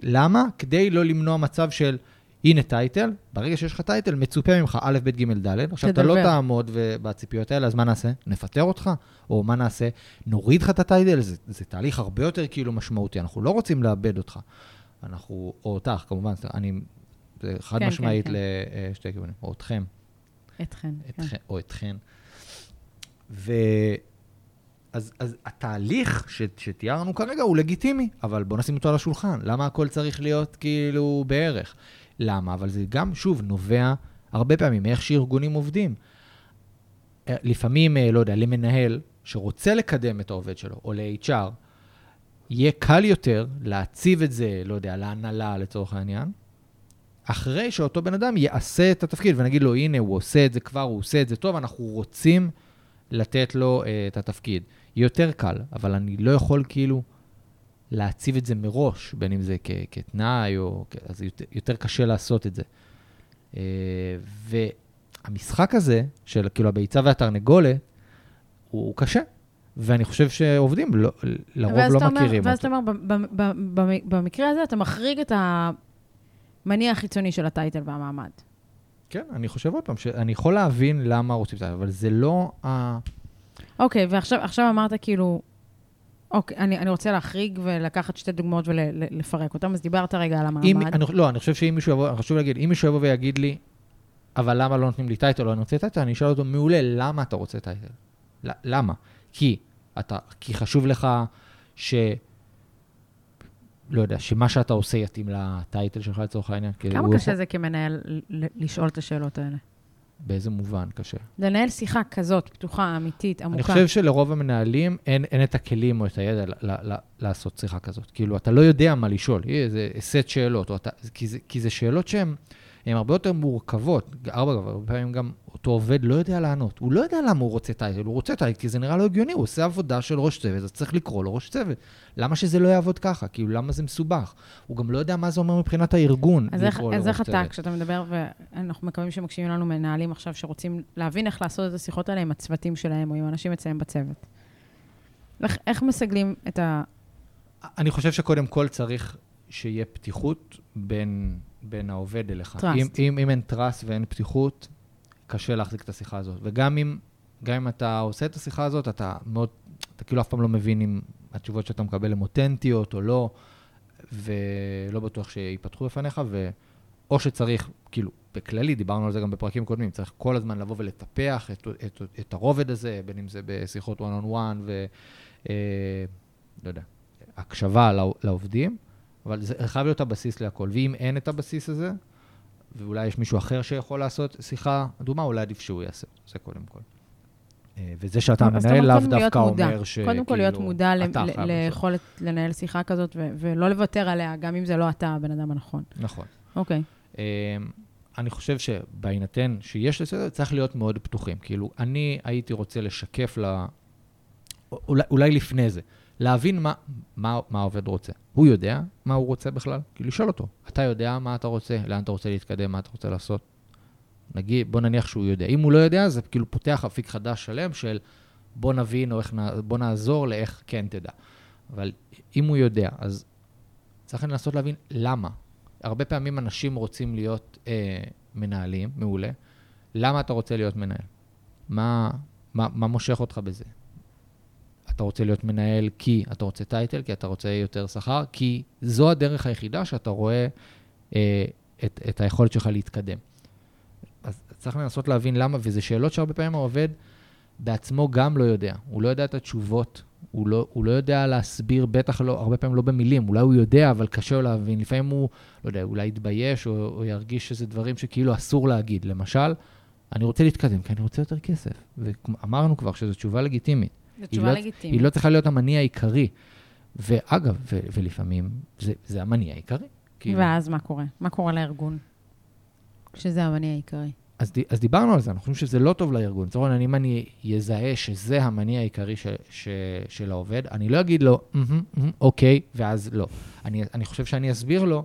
למה? כדי לא למנוע מצב של, הנה title, ברגע שיש לך title, מצופה ממך א', ב', ג', ד', עכשיו אתה לא תדבר. תעמוד בציפיות האלה, אז מה נעשה? נפטר אותך? או מה נעשה? נוריד לך את הטייטל? זה, זה תהליך הרבה יותר כאילו משמעותי, אנחנו לא רוצים לאבד אותך. אנחנו, או אותך, כמובן, אני, זה חד כן, משמעית כן, כן. לשתי כיוונים, או אתכם. אתכן. כן. אתכן, או אתכן. ו... אז, אז התהליך ש, שתיארנו כרגע הוא לגיטימי, אבל בוא נשים אותו על השולחן. למה הכל צריך להיות כאילו בערך? למה? אבל זה גם, שוב, נובע הרבה פעמים מאיך שארגונים עובדים. אה, לפעמים, אה, לא יודע, למנהל שרוצה לקדם את העובד שלו, או ל-HR, יהיה קל יותר להציב את זה, לא יודע, להנהלה לצורך העניין, אחרי שאותו בן אדם יעשה את התפקיד ונגיד לו, הנה, הוא עושה את זה כבר, הוא עושה את זה טוב, אנחנו רוצים לתת לו uh, את התפקיד. יותר קל, אבל אני לא יכול כאילו להציב את זה מראש, בין אם זה כ- כתנאי או... אז יותר, יותר קשה לעשות את זה. Uh, והמשחק הזה, של כאילו הביצה והתרנגולת, הוא, הוא קשה. ואני חושב שעובדים לא, לרוב ואז לא אומר- מכירים ואז אותו. אתה אומר, במקרה הזה אתה מחריג את המניע החיצוני של הטייטל והמעמד. כן, אני חושב עוד פעם, שאני יכול להבין למה רוצים את זה, אבל זה לא ה... אוקיי, ועכשיו עכשיו אמרת כאילו, אוקיי, אני, אני רוצה להחריג ולקחת שתי דוגמאות ולפרק אותן, אז דיברת רגע על המעמד. אם, אני, לא, אני חושב שאם מישהו יבוא, חשוב להגיד, אם מישהו יבוא ויגיד לי, אבל למה לא נותנים לי title או אני רוצה title, אני אשאל אותו, מעולה, למה אתה רוצה title? למה? כי, אתה, כי חשוב לך ש... לא יודע, שמה שאתה עושה יתאים ל title שלך לצורך העניין. כמה הוא קשה זה כמנהל לשאול את השאלות האלה? באיזה מובן קשה? לנהל שיחה כזאת, פתוחה, אמיתית, עמוקה. אני חושב שלרוב המנהלים אין, אין את הכלים או את הידע ל, ל, ל, לעשות שיחה כזאת. כאילו, אתה לא יודע מה לשאול, איזה סט שאלות, אתה, כי, זה, כי זה שאלות שהן הן הרבה יותר מורכבות. ארבע, הרבה פעמים גם אותו עובד לא יודע לענות. הוא לא יודע למה הוא רוצה טייטל, הוא רוצה טייטל כי זה נראה לו הגיוני, הוא עושה עבודה של ראש צוות, אז צריך לקרוא לו ראש צוות. למה שזה לא יעבוד ככה? כאילו, למה זה מסובך? הוא גם לא יודע מה זה אומר מבחינת הארגון איך, לקרוא לו אז איך אתה, צוות. כשאתה מדבר, ואנחנו מקווים שמקשיבים לנו מנהלים עכשיו שרוצים להבין איך לעשות את השיחות האלה עם הצוותים שלהם, או עם אנשים אצלם בצוות. איך, איך מסגלים את ה... אני חושב שקודם כל צריך שיהיה פתיחות בין, בין העובד אליך. Trust. אם, אם, אם אין trust ואין פתיחות, קשה להחזיק את השיחה הזאת. וגם אם, אם אתה עושה את השיחה הזאת, אתה מאוד, אתה כאילו אף פעם לא מבין אם התשובות שאתה מקבל הן אותנטיות או לא, ולא בטוח שיפתחו בפניך, ו... או שצריך, כאילו, בכללי, דיברנו על זה גם בפרקים קודמים, צריך כל הזמן לבוא ולטפח את, את, את הרובד הזה, בין אם זה בשיחות one on one ו... אה, לא יודע, הקשבה לעו- לעובדים, אבל זה חייב להיות הבסיס להכל. ואם אין את הבסיס הזה, ואולי יש מישהו אחר שיכול לעשות שיחה אדומה, אולי עדיף שהוא יעשה, זה קודם כל. אה, וזה שאתה מנהל לאו דווקא מודע. אומר שכאילו... קודם כל להיות מודע. ליכולת לנהל שיחה כזאת, ולא לוותר עליה, גם אם זה לא אתה הבן אדם הנכון. נכון. אוקיי. אמ, אני חושב שבהינתן שיש לסדר, צריך להיות מאוד פתוחים. כאילו, אני הייתי רוצה לשקף ל... אולי, אולי לפני זה, להבין מה, מה, מה העובד רוצה. הוא יודע מה הוא רוצה בכלל? כאילו, לשאול אותו. אתה יודע מה אתה רוצה? לאן אתה רוצה להתקדם? מה אתה רוצה לעשות? נגיד, בוא נניח שהוא יודע. אם הוא לא יודע, זה כאילו פותח אפיק חדש שלם של בוא נבין או איך, בוא נעזור לאיך כן תדע. אבל אם הוא יודע, אז צריך לנסות להבין למה. הרבה פעמים אנשים רוצים להיות אה, מנהלים, מעולה. למה אתה רוצה להיות מנהל? מה, מה, מה מושך אותך בזה? אתה רוצה להיות מנהל כי אתה רוצה טייטל, כי אתה רוצה יותר שכר, כי זו הדרך היחידה שאתה רואה אה, את, את היכולת שלך להתקדם. אז צריך לנסות להבין למה, וזה שאלות שהרבה פעמים העובד בעצמו גם לא יודע. הוא לא יודע את התשובות, הוא לא, הוא לא יודע להסביר, בטח לא, הרבה פעמים לא במילים, אולי הוא יודע, אבל קשה לו להבין. לפעמים הוא, לא יודע, אולי יתבייש או, או ירגיש שזה דברים שכאילו אסור להגיד. למשל, אני רוצה להתקדם כי אני רוצה יותר כסף. ואמרנו כבר שזו תשובה לגיטימית. זו תשובה לא- לגיטימית. היא לא צריכה להיות המניע העיקרי. ואגב, ו- ולפעמים זה, זה המניע העיקרי. כאילו, ואז מה קורה? מה קורה לארגון? כשזה המניע העיקרי. אז, די- אז דיברנו על זה, אנחנו חושבים שזה לא טוב לארגון. לצורך העניין, אם אני אזהה שזה המניע העיקרי ש, ש, של העובד, אני לא אגיד לו, "מהמם, מהמם, אוקיי, ואז לא. אני, אני חושב שאני אסביר לו,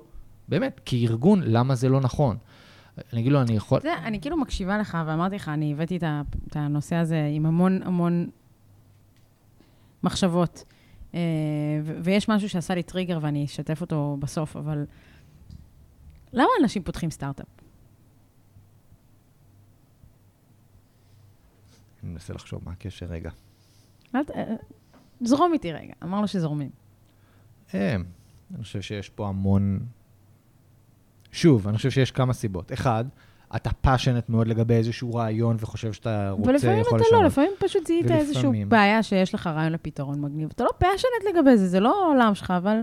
באמת, כארגון, למה זה לא נכון. אני אגיד לו, אני יכול... יודע, אני כאילו מקשיבה לך, ואמרתי לך, אני הבאתי את הנושא הזה עם המון המון מחשבות. אה, ו- ויש משהו שעשה לי טריגר ואני אשתף אותו בסוף, אבל למה אנשים פותחים סטארט-אפ? אני מנסה לחשוב מה הקשר רגע. אל ת- אה, זרום איתי רגע, אמרנו שזורמים. אה, אני חושב שיש פה המון... שוב, אני חושב שיש כמה סיבות. אחד, אתה פאשנט מאוד לגבי איזשהו רעיון וחושב שאתה רוצה, ולפעמים יכול אתה לשנות. לא, לפעמים פשוט זיהית ולפעמים- בעיה שיש לך רעיון לפתרון מגניב. אתה לא פאשנט לגבי זה, זה לא העולם שלך, אבל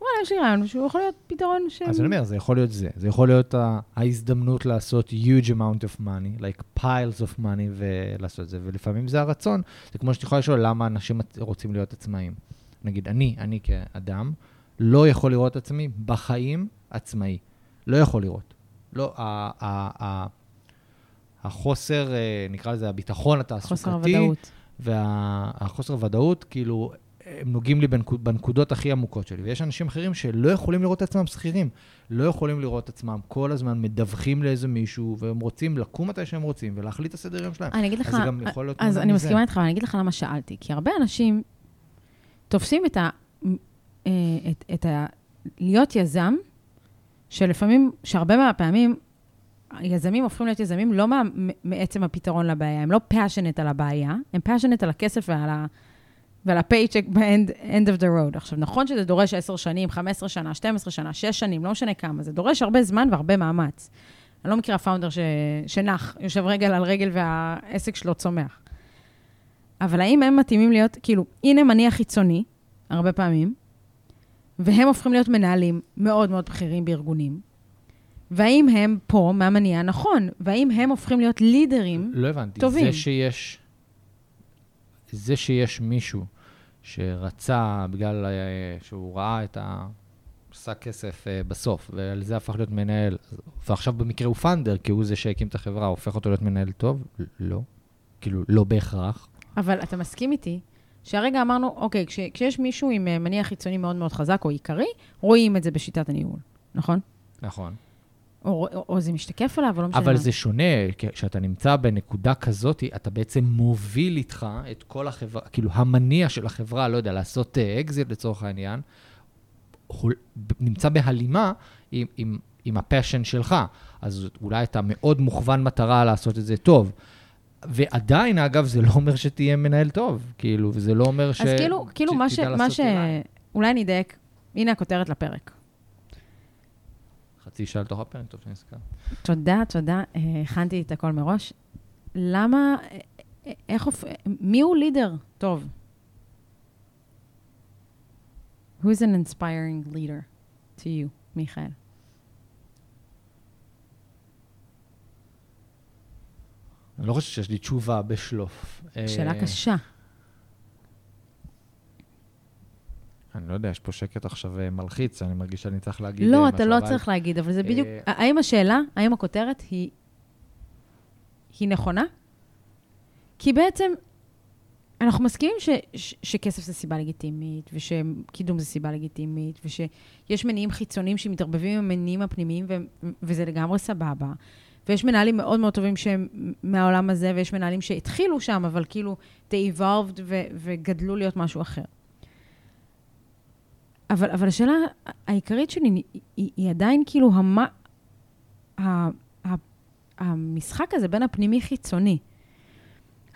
וואלה, יש לי רעיון שהוא יכול להיות פתרון ש... אז אני אומר, זה יכול להיות זה. זה יכול להיות ההזדמנות לעשות huge amount of money, like piles of money, ולעשות זה. ולפעמים זה הרצון. זה כמו שאת יכולה לשאול למה אנשים רוצים להיות עצמאים. נגיד, אני, אני כאדם, לא יכול לראות עצמי בחיים עצמאי. לא יכול לראות. לא, ה- ה- ה- החוסר, אה, נקרא לזה הביטחון התעסוקתי, חוסר הוודאות. והחוסר ודאות, כאילו, הם נוגעים לי בנקוד, בנקודות הכי עמוקות שלי. ויש אנשים אחרים שלא יכולים לראות את עצמם שכירים, לא יכולים לראות את עצמם כל הזמן מדווחים לאיזה מישהו, והם רוצים לקום מתי שהם רוצים ולהחליט את הסדר יום שלהם. אני אגיד לך, אז זה גם יכול להיות אז אני. מסכימה איתך, אבל אני אגיד לך למה שאלתי. כי הרבה אנשים תופסים את ה... אה, את, את ה... להיות יזם, שלפעמים, שהרבה מהפעמים, היזמים הופכים להיות יזמים לא מה, מעצם הפתרון לבעיה, הם לא passionate על הבעיה, הם passionate על הכסף ועל ה... ועל ה paycheck ב-end end of the road. עכשיו, נכון שזה דורש 10 שנים, 15 שנה, 12 שנה, 6 שנים, לא משנה כמה, זה דורש הרבה זמן והרבה מאמץ. אני לא מכירה founder ש... שנח, יושב רגל על רגל והעסק שלו צומח. אבל האם הם מתאימים להיות, כאילו, הנה מניע חיצוני, הרבה פעמים, והם הופכים להיות מנהלים מאוד מאוד בכירים בארגונים, והאם הם פה מהמניע הנכון, והאם הם הופכים להיות לידרים, לא הבנתי. טובים. זה שיש, זה שיש מישהו שרצה, בגלל אה, שהוא ראה את ה... עשה כסף אה, בסוף, ועל זה הפך להיות מנהל, ועכשיו במקרה הוא founder, כי הוא זה שהקים את החברה, הופך אותו להיות מנהל טוב? לא. כאילו, לא בהכרח. אבל אתה מסכים איתי שהרגע אמרנו, אוקיי, כש, כשיש מישהו עם אה, מניע חיצוני מאוד מאוד חזק או עיקרי, רואים את זה בשיטת הניהול, נכון? נכון. או, או, או זה משתקף עליו, או לא משנה. אבל. זה שונה, כשאתה נמצא בנקודה כזאת, אתה בעצם מוביל איתך את כל החברה, כאילו המניע של החברה, לא יודע, לעשות אקזיט לצורך העניין, נמצא בהלימה עם, עם, עם הפשן שלך. אז אולי אתה מאוד מוכוון מטרה לעשות את זה טוב. ועדיין, אגב, זה לא אומר שתהיה מנהל טוב, כאילו, וזה לא אומר ש... אז כאילו, כאילו מה ש... מה ש... אולי. אני אדייק, הנה הכותרת לפרק. חצי שעה לתוך הפרק, טוב שנזכר. תודה, תודה, אה, הכנתי את הכל מראש. למה, אה, אה, איך, מי הוא לידר טוב? Who is an inspiring leader to you, מיכאל? אני לא חושב שיש לי תשובה בשלוף. שאלה אה, קשה. אני לא יודע, יש פה שקט עכשיו אה, מלחיץ, אני מרגיש שאני צריך להגיד לא, אה, אתה משהו, לא אבל- צריך להגיד, אבל זה בדיוק... האם השאלה, האם הכותרת היא, היא נכונה? כי בעצם אנחנו מסכימים ש, ש, שכסף זה סיבה לגיטימית, ושקידום זה סיבה לגיטימית, ושיש מניעים חיצוניים שמתערבבים עם המניעים הפנימיים, ו, וזה לגמרי סבבה. ויש מנהלים מאוד מאוד טובים שהם מהעולם הזה, ויש מנהלים שהתחילו שם, אבל כאילו, they evolved ו, וגדלו להיות משהו אחר. אבל, אבל השאלה העיקרית שלי היא, היא, עדיין כאילו, המה, ה, ה, המשחק הזה בין הפנימי-חיצוני.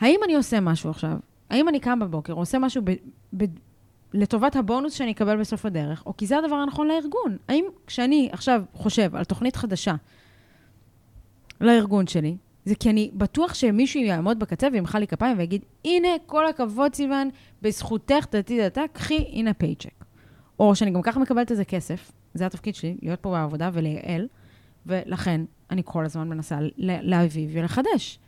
האם אני עושה משהו עכשיו? האם אני קם בבוקר, עושה משהו ב, ב, לטובת הבונוס שאני אקבל בסוף הדרך, או כי זה הדבר הנכון לארגון? האם כשאני עכשיו חושב על תוכנית חדשה לארגון שלי, זה כי אני בטוח שמישהו יעמוד בקצה וימחא לי כפיים ויגיד, הנה, כל הכבוד, סיוון, בזכותך, דתי דתה, קחי, הנה פייצ'ק. או שאני גם ככה מקבלת איזה כסף, זה התפקיד שלי, להיות פה בעבודה ולייעל, ולכן אני כל הזמן מנסה להביא ולחדש.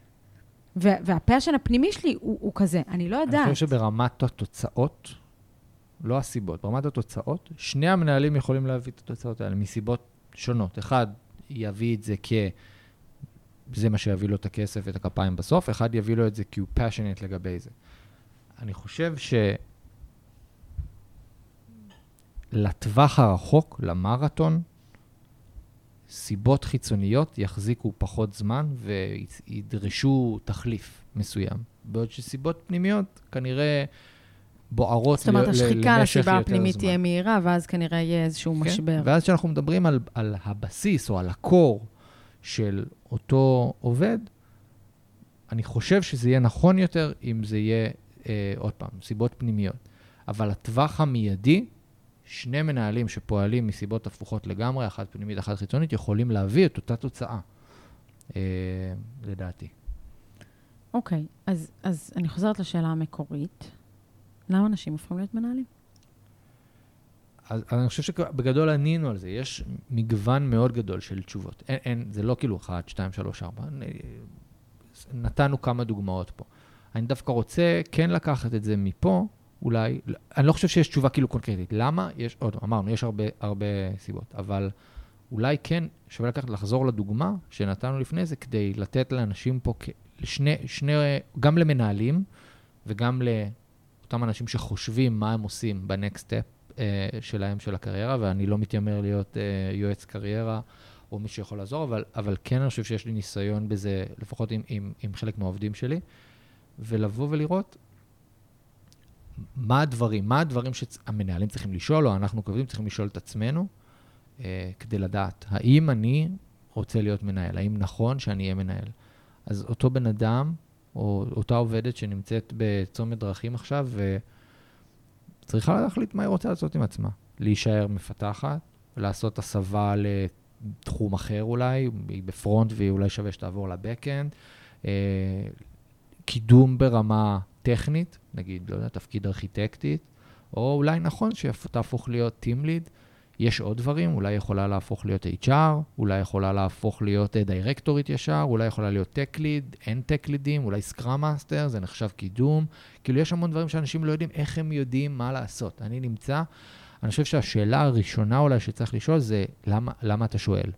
והפשן הפנימי שלי הוא, הוא כזה, אני לא יודעת. אני חושב שברמת התוצאות, לא הסיבות, ברמת התוצאות, שני המנהלים יכולים להביא את התוצאות האלה מסיבות שונות. אחד יביא את זה כ... זה מה שיביא לו את הכסף ואת הכפיים בסוף, אחד יביא לו את זה כי הוא passionate לגבי זה. אני חושב ש... לטווח הרחוק, למרתון, סיבות חיצוניות יחזיקו פחות זמן וידרשו תחליף מסוים. בעוד שסיבות פנימיות כנראה בוערות זאת אומרת, ל- ל- השחיקה למשך לסיבה יותר הפנימית זמן. תהיה מהירה, ואז כנראה יהיה איזשהו כן? משבר. ואז כשאנחנו מדברים על, על הבסיס או על הקור של אותו עובד, אני חושב שזה יהיה נכון יותר אם זה יהיה, אה, עוד פעם, סיבות פנימיות. אבל הטווח המיידי, שני מנהלים שפועלים מסיבות הפוכות לגמרי, אחת פנימית, אחת חיצונית, יכולים להביא את אותה תוצאה, אה, לדעתי. אוקיי, אז, אז אני חוזרת לשאלה המקורית. למה אנשים הופכים להיות מנהלים? אז, אז אני חושב שבגדול ענינו על זה. יש מגוון מאוד גדול של תשובות. אין, אין, זה לא כאילו 1, 2, 3, 4. נתנו כמה דוגמאות פה. אני דווקא רוצה כן לקחת את זה מפה, אולי, אני לא חושב שיש תשובה כאילו קונקרטית. למה? יש, עוד, אמרנו, יש הרבה, הרבה סיבות, אבל אולי כן שווה לקחת, לחזור לדוגמה שנתנו לפני זה, כדי לתת לאנשים פה, לשני, שני, גם למנהלים וגם לאותם אנשים שחושבים מה הם עושים בנקסט סטפ שלהם, של הקריירה, ואני לא מתיימר להיות אה, יועץ קריירה או מי שיכול לעזור, אבל, אבל כן אני חושב שיש לי ניסיון בזה, לפחות עם, עם, עם חלק מהעובדים שלי, ולבוא ולראות מה הדברים, מה הדברים שהמנהלים צריכים לשאול, או אנחנו כעובדים צריכים לשאול את עצמנו, אה, כדי לדעת, האם אני רוצה להיות מנהל? האם נכון שאני אהיה מנהל? אז אותו בן אדם, או אותה עובדת שנמצאת בצומת דרכים עכשיו, וצריכה להחליט מה היא רוצה לעשות עם עצמה. להישאר מפתחת, לעשות הסבה לתחום אחר אולי, היא בפרונט והיא אולי שווה שתעבור לבק-אנד, אה, קידום ברמה טכנית, נגיד, לא יודע, תפקיד ארכיטקטית, או אולי נכון שתהפוך להיות Team Lead. יש עוד דברים, אולי יכולה להפוך להיות HR, אולי יכולה להפוך להיות דירקטורית ישר, אולי יכולה להיות Tech Lead, אין Tech Leadים, אולי Scrum Master, זה נחשב קידום. כאילו, יש המון דברים שאנשים לא יודעים איך הם יודעים מה לעשות. אני נמצא, אני חושב שהשאלה הראשונה אולי שצריך לשאול זה, למה, למה אתה שואל?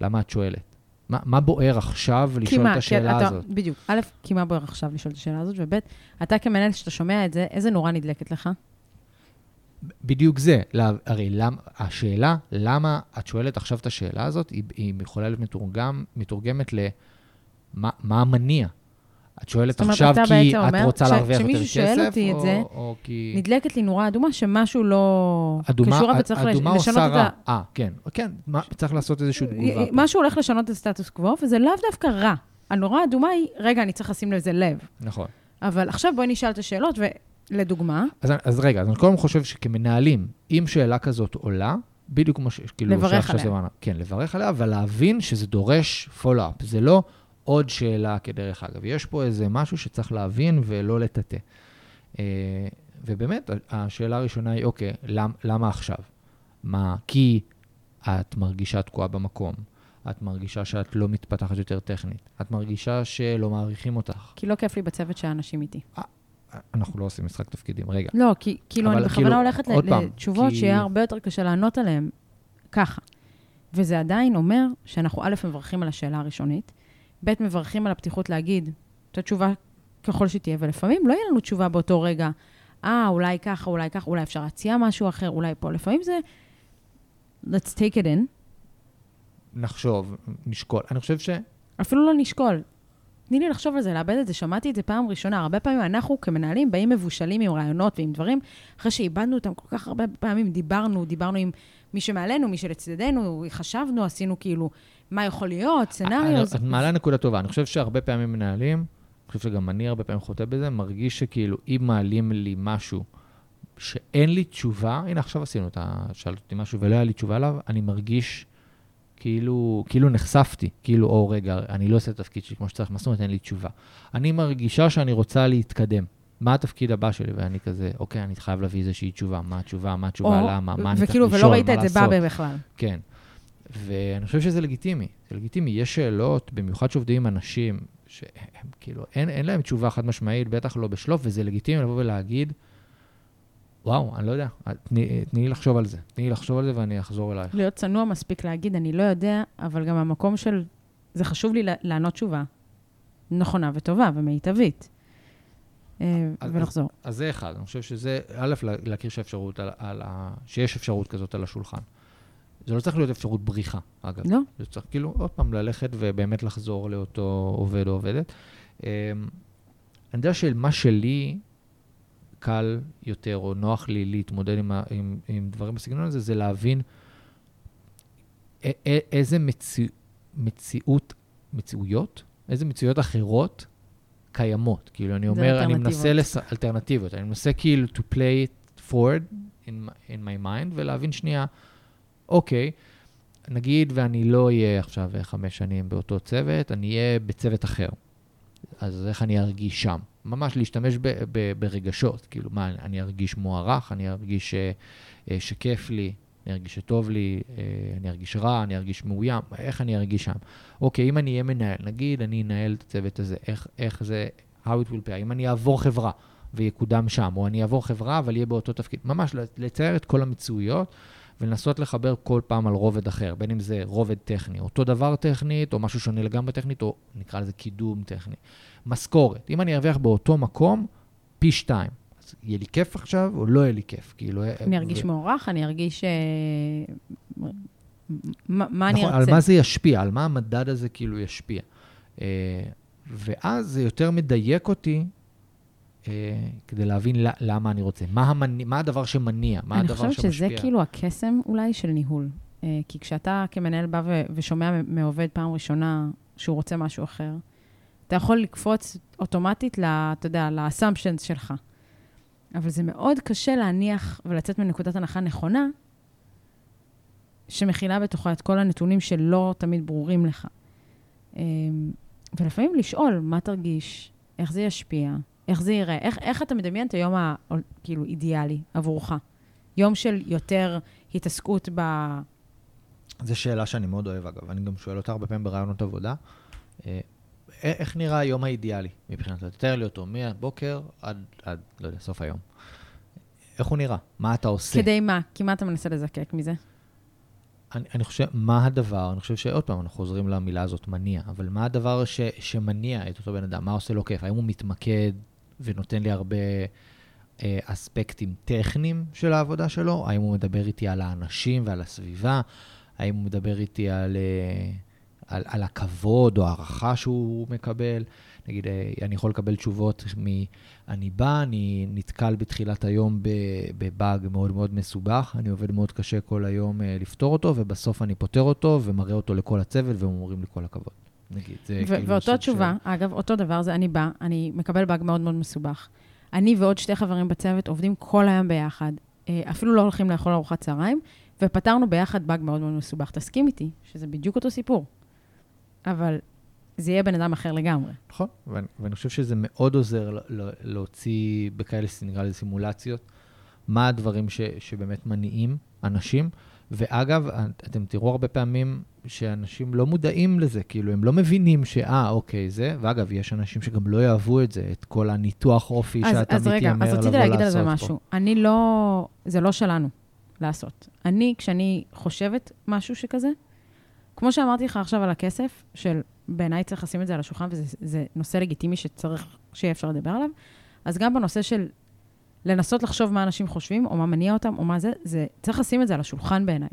למה את שואלת? מה, מה בוער עכשיו לשאול את השאלה אתה, הזאת? בדיוק. א', כי מה בוער עכשיו לשאול את השאלה הזאת, וב', אתה כמנהל, כשאתה שומע את זה, איזה נורה נדלקת לך? בדיוק זה. לא, הרי למ, השאלה, למה את שואלת עכשיו את השאלה הזאת, היא, היא יכולה להיות מתורגם, מתורגמת למה מה המניע. את שואלת עכשיו כי את רוצה להרוויח יותר כשמישהו כסף, שואל אותי את זה, או כי... נדלקת לי נורה אדומה שמשהו לא אדומה, קשור וצריך אדומה לשנות את. ה... אה, כן, כן, מה, צריך לעשות איזושהי תגובה. פה. משהו הולך לשנות את הסטטוס קוו, וזה לאו דווקא רע. הנורה האדומה היא, רגע, אני צריך לשים לזה לב. נכון. אבל עכשיו בואי נשאל את השאלות, ולדוגמה, אז, אז רגע, אז אני קודם חושב שכמנהלים, אם שאלה כזאת עולה, בדיוק כמו ש... כאילו, לברך עליה. זה מה- כן, לברך עליה, אבל להבין שזה דורש פולו-אפ. זה לא עוד שאלה כדרך אגב. יש פה איזה משהו שצריך להבין ולא לטאטא. אה, ובאמת, השאלה הראשונה היא, אוקיי, למ, למה עכשיו? מה, כי את מרגישה תקועה במקום, את מרגישה שאת לא מתפתחת יותר טכנית, את מרגישה שלא מעריכים אותך. כי לא כיף לי בצוות שהאנשים איתי. אנחנו לא עושים משחק תפקידים, רגע. לא, כי כאילו, אני בכוונה כאילו, הולכת לתשובות כי- שיהיה הרבה יותר קשה לענות עליהן ככה. וזה עדיין אומר שאנחנו א', מברכים על השאלה הראשונית, ב', מברכים על הפתיחות להגיד את התשובה ככל שתהיה, ולפעמים לא יהיה לנו תשובה באותו רגע, אה, אולי ככה, אולי ככה, אולי אפשר להציע משהו אחר, אולי פה. לפעמים זה, let's take it in, נחשוב, נשקול. אני חושב ש... אפילו לא נשקול. תני לי לחשוב על זה, לאבד את זה. שמעתי את זה פעם ראשונה. הרבה פעמים אנחנו כמנהלים באים מבושלים עם רעיונות ועם דברים, אחרי שאיבדנו אותם כל כך הרבה פעמים, דיברנו, דיברנו עם מי שמעלינו, מי שלצידנו, חשבנו, עשינו כאילו, מה יכול להיות, סצנריו. את מעלה נקודה טובה. אני חושב שהרבה פעמים מנהלים, אני חושב שגם אני הרבה פעמים חוטא בזה, מרגיש שכאילו, אם מעלים לי משהו שאין לי תשובה, הנה עכשיו עשינו את ה... שאלת אותי משהו ולא היה לי תשובה עליו, אני מרגיש כאילו, כאילו נחשפתי, כאילו, או רגע, אני לא עושה את התפקיד שלי כמו שצריך, מה זאת אומרת אין לי תשובה? אני מרגישה שאני רוצה להתקדם. מה התפקיד הבא שלי? ואני כזה, אוקיי, אני חייב להביא איזושהי תשובה. מה התשובה? מה התשובה? או- למה? מה אני צריך וכאילו, לשאול? ולא ראית מה את זה לעשות? בא בכלל. כן. ואני חושב שזה לגיטימי. זה לגיטימי. יש שאלות, במיוחד שעובדים עם אנשים, שהם כאילו, אין, אין להם תשובה חד משמעית, בטח לא בשלוף, וזה לגיטימי לבוא ולהגיד, וואו, אני לא יודע, תני, תני לי לחשוב על זה. תני לי לחשוב על זה ואני אחזור אלייך. להיות צנוע מספיק להגיד, אני לא יודע, אבל גם המקום של, זה חשוב לי לענות תשובה נכונה וטובה ומיטבית. אה, אז- ולחזור. אז זה אחד. אני חושב שזה, א', לה- להכיר שהאפשרות על, על ה... שיש אפשרות כזאת על השולחן. זה לא צריך להיות אפשרות בריחה, אגב. לא? זה צריך כאילו עוד פעם ללכת ובאמת לחזור לאותו עובד או עובדת. אמ, אני יודע שמה שלי קל יותר או נוח לי להתמודד עם, ה, עם, עם דברים בסגנון הזה, זה להבין א- א- איזה מציא, מציאות, מציאויות, איזה מציאויות אחרות קיימות. כאילו, אני אומר, אני מנסה, לס... אלטרנטיביות, אני מנסה כאילו to play it forward in, my- in my mind, ולהבין שנייה, אוקיי, נגיד ואני לא אהיה עכשיו חמש שנים באותו צוות, אני אהיה בצוות אחר. אז איך אני ארגיש שם? ממש להשתמש ב, ב, ברגשות, כאילו, מה, אני ארגיש מוערך, אני ארגיש אה, אה, שכיף לי, אני ארגיש שטוב לי, אה, אני ארגיש רע, אני ארגיש מאוים, איך אני ארגיש שם? אוקיי, אם אני אהיה מנהל, נגיד אני אנהל את הצוות הזה, איך, איך זה, how it will pay, אם אני אעבור חברה ויקודם שם, או אני אעבור חברה אבל יהיה באותו תפקיד, ממש לצייר את כל המציאויות ולנסות לחבר כל פעם על רובד אחר, בין אם זה רובד טכני, אותו דבר טכנית, או משהו שונה לגמרי טכנית, או נקרא לזה קידום טכני. משכורת, אם אני ארוויח באותו מקום, פי שתיים. אז יהיה לי כיף עכשיו, או לא יהיה לי כיף? כאילו... אני ארגיש ו- מוערך, אני ארגיש... אה, מה מה אני נכון, ארצה? על מה זה ישפיע, על מה המדד הזה כאילו ישפיע. אה, ואז זה יותר מדייק אותי אה, כדי להבין למה אני רוצה. מה, המניע, מה הדבר שמניע, מה אני הדבר חושבת שמשפיע. שזה כאילו הקסם אולי של ניהול. אה, כי כשאתה כמנהל בא ו- ושומע מעובד פעם ראשונה שהוא רוצה משהו אחר, אתה יכול לקפוץ אוטומטית, ל- אתה יודע, ל-assumptions שלך. אבל זה מאוד קשה להניח ולצאת מנקודת הנחה נכונה, שמכילה בתוכה את כל הנתונים שלא תמיד ברורים לך. אה, ולפעמים לשאול, מה תרגיש, איך זה ישפיע, איך זה ייראה, איך, איך אתה מדמיין את היום ה... כאילו, אידיאלי עבורך. יום של יותר התעסקות ב... זו שאלה שאני מאוד אוהב, אגב. אני גם שואל אותה הרבה פעמים ברעיונות עבודה. איך נראה היום האידיאלי מבחינתך? תתאר לי אותו מהבוקר עד, עד, לא יודע, סוף היום. איך הוא נראה? מה אתה עושה? כדי מה? כי מה אתה מנסה לזקק מזה? אני, אני חושב, מה הדבר, אני חושב שעוד פעם, אנחנו חוזרים למילה הזאת, מניע, אבל מה הדבר ש, שמניע את אותו בן אדם? מה עושה לו כיף? האם הוא מתמקד ונותן לי הרבה אה, אספקטים טכניים של העבודה שלו? האם הוא מדבר איתי על האנשים ועל הסביבה? האם הוא מדבר איתי על, אה, על, על הכבוד או הערכה שהוא מקבל? נגיד, אה, אני יכול לקבל תשובות מ... אני בא, אני נתקל בתחילת היום בבאג מאוד מאוד מסובך, אני עובד מאוד קשה כל היום אה, לפתור אותו, ובסוף אני פותר אותו ומראה אותו לכל הצוות, והם אומרים לי כל הכבוד. נגיד, זה כאילו ואותו תשובה, אגב, אותו דבר זה אני בא, אני מקבל באג מאוד מאוד מסובך. אני ועוד שתי חברים בצוות עובדים כל היום ביחד, אה, אפילו לא הולכים לאכול ארוחת צהריים, ופתרנו ביחד באג מאוד מאוד מסובך. תסכים איתי שזה בדיוק אותו סיפור. אבל זה יהיה בן אדם אחר לגמרי. נכון, ואני, ואני חושב שזה מאוד עוזר להוציא בכאלה, נקרא לזה סימולציות, מה הדברים ש, שבאמת מניעים אנשים. ואגב, אתם תראו הרבה פעמים שאנשים לא מודעים לזה, כאילו, הם לא מבינים שאה, אוקיי, זה, ואגב, יש אנשים שגם לא יאהבו את זה, את כל הניתוח אופי אז, שאתה אז רגע, מתיימר אז לבוא רציתי להגיד על זה לעשות משהו. פה. אני לא, זה לא שלנו לעשות. אני, כשאני חושבת משהו שכזה, כמו שאמרתי לך עכשיו על הכסף, של בעיניי צריך לשים את זה על השולחן, וזה זה נושא לגיטימי שצריך, שיהיה אפשר לדבר עליו, אז גם בנושא של לנסות לחשוב מה אנשים חושבים, או מה מניע אותם, או מה זה, זה צריך לשים את זה על השולחן בעיניי.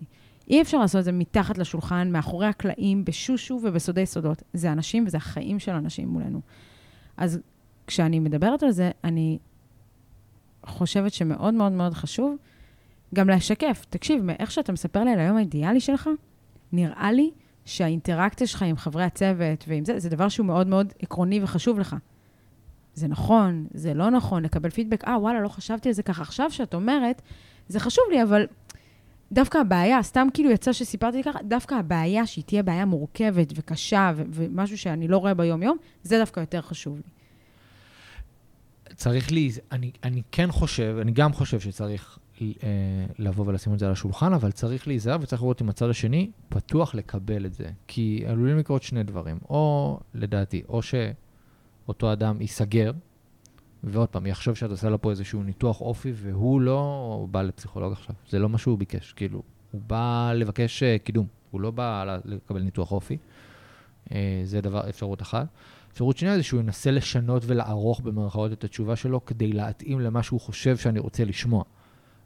אי אפשר לעשות את זה מתחת לשולחן, מאחורי הקלעים, בשושו ובסודי סודות. זה אנשים וזה החיים של אנשים מולנו. אז כשאני מדברת על זה, אני חושבת שמאוד מאוד מאוד חשוב גם לשקף. תקשיב, מאיך שאתה מספר לי על היום האידיאלי שלך, נראה לי שהאינטראקציה שלך עם חברי הצוות ועם זה, זה דבר שהוא מאוד מאוד עקרוני וחשוב לך. זה נכון, זה לא נכון, לקבל פידבק, אה, וואלה, לא חשבתי על זה ככה. עכשיו שאת אומרת, זה חשוב לי, אבל דווקא הבעיה, סתם כאילו יצא שסיפרתי ככה, דווקא הבעיה שהיא תהיה בעיה מורכבת וקשה ו- ומשהו שאני לא רואה ביום-יום, זה דווקא יותר חשוב לי. צריך לי, אני, אני כן חושב, אני גם חושב שצריך לבוא ולשים את זה על השולחן, אבל צריך להיזהר וצריך לראות אם הצד השני פתוח לקבל את זה. כי עלולים לקרות שני דברים. או, לדעתי, או שאותו אדם ייסגר, ועוד פעם, יחשוב שאת עושה לו פה איזשהו ניתוח אופי, והוא לא בא לפסיכולוג עכשיו. זה לא מה שהוא ביקש. כאילו, הוא בא לבקש אה, קידום, הוא לא בא לקבל ניתוח אופי. אה, זה דבר, אפשרות אחת. אפשרות שנייה זה שהוא ינסה לשנות ולערוך במרכאות את התשובה שלו כדי להתאים למה שהוא חושב שאני רוצה לשמוע.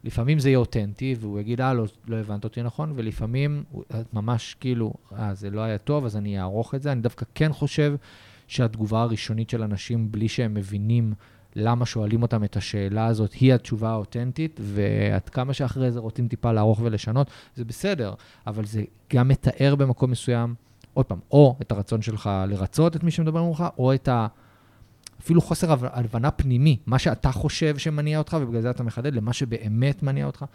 לפעמים זה יהיה אותנטי, והוא יגיד, אה, לא, לא הבנת אותי נכון, ולפעמים את ממש כאילו, אה, זה לא היה טוב, אז אני אערוך את זה. אני דווקא כן חושב שהתגובה הראשונית של אנשים, בלי שהם מבינים למה שואלים אותם את השאלה הזאת, היא התשובה האותנטית, ועד כמה שאחרי זה רוצים טיפה לערוך ולשנות, זה בסדר, אבל זה גם מתאר במקום מסוים, עוד פעם, או את הרצון שלך לרצות את מי שמדבר ממך, או את ה... אפילו חוסר הבנה פנימי, מה שאתה חושב שמניע אותך, ובגלל זה אתה מחדד למה שבאמת מניע אותך.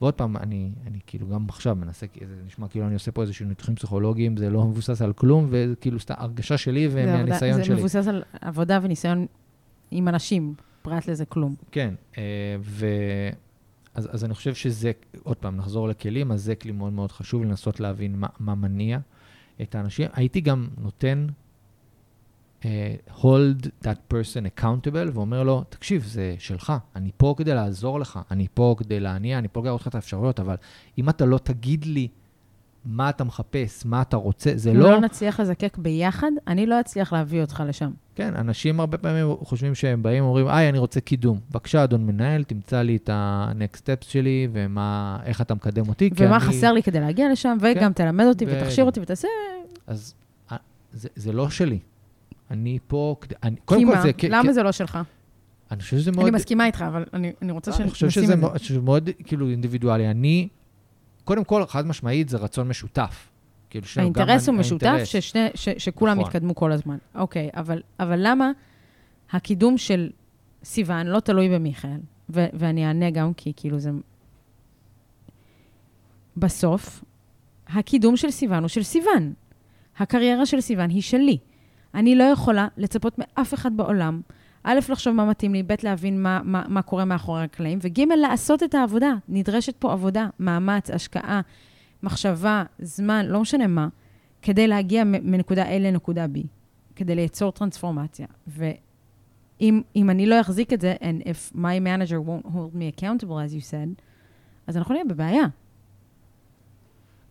ועוד פעם, אני, אני כאילו גם עכשיו מנסה, זה נשמע כאילו אני עושה פה איזשהו ניתוחים פסיכולוגיים, זה לא מבוסס על כלום, וכאילו סתם הרגשה שלי ומהניסיון זה שלי. זה מבוסס על עבודה וניסיון עם אנשים, פרט לזה כלום. כן, אה, ו... אז, אז אני חושב שזה, עוד פעם, נחזור לכלים, אז זה כלי מאוד מאוד חשוב לנסות להבין מה, מה מניע את האנשים. הייתי גם נותן hold that person accountable ואומר לו, תקשיב, זה שלך, אני פה כדי לעזור לך, אני פה כדי להניע, אני פה כדי להראות לך את האפשרויות, אבל אם אתה לא תגיד לי מה אתה מחפש, מה אתה רוצה, זה לא... אם לא נצליח לזקק ביחד, אני לא אצליח להביא אותך לשם. כן, אנשים הרבה פעמים חושבים שהם באים ואומרים, היי, אני רוצה קידום. בבקשה, אדון מנהל, תמצא לי את ה-next steps שלי, ואיך אתה מקדם אותי, ומה אני... חסר לי כדי להגיע לשם, וגם כן. תלמד אותי ו... ותכשיר אותי ותעשה... אז זה, זה לא שלי. אני פה... אני, כי מה? זה, למה כי... זה לא שלך? אני חושב שזה מאוד... אני מסכימה איתך, אבל אני, אני רוצה שנשים את זה. אני חושב שזה מאוד, כאילו, אינדיבידואלי. אני, קודם כל, חד משמעית, זה רצון משותף. כאילו, האינטרס הוא משותף, ששני, ש, שכולם נכון. יתקדמו כל הזמן. אוקיי, אבל, אבל למה הקידום של סיוון לא תלוי במיכאל? ו, ואני אענה גם כי כאילו זה... בסוף, הקידום של סיוון הוא של סיוון. הקריירה של סיוון היא שלי. אני לא יכולה לצפות מאף אחד בעולם, א', לחשוב מה מתאים לי, ב', להבין מה, מה, מה קורה מאחורי הקלעים, וג', לעשות את העבודה. נדרשת פה עבודה, מאמץ, השקעה, מחשבה, זמן, לא משנה מה, כדי להגיע מנקודה A לנקודה B, כדי ליצור טרנספורמציה. ואם אני לא אחזיק את זה, and if my manager won't hold me accountable, as you said, אז אנחנו נהיה בבעיה.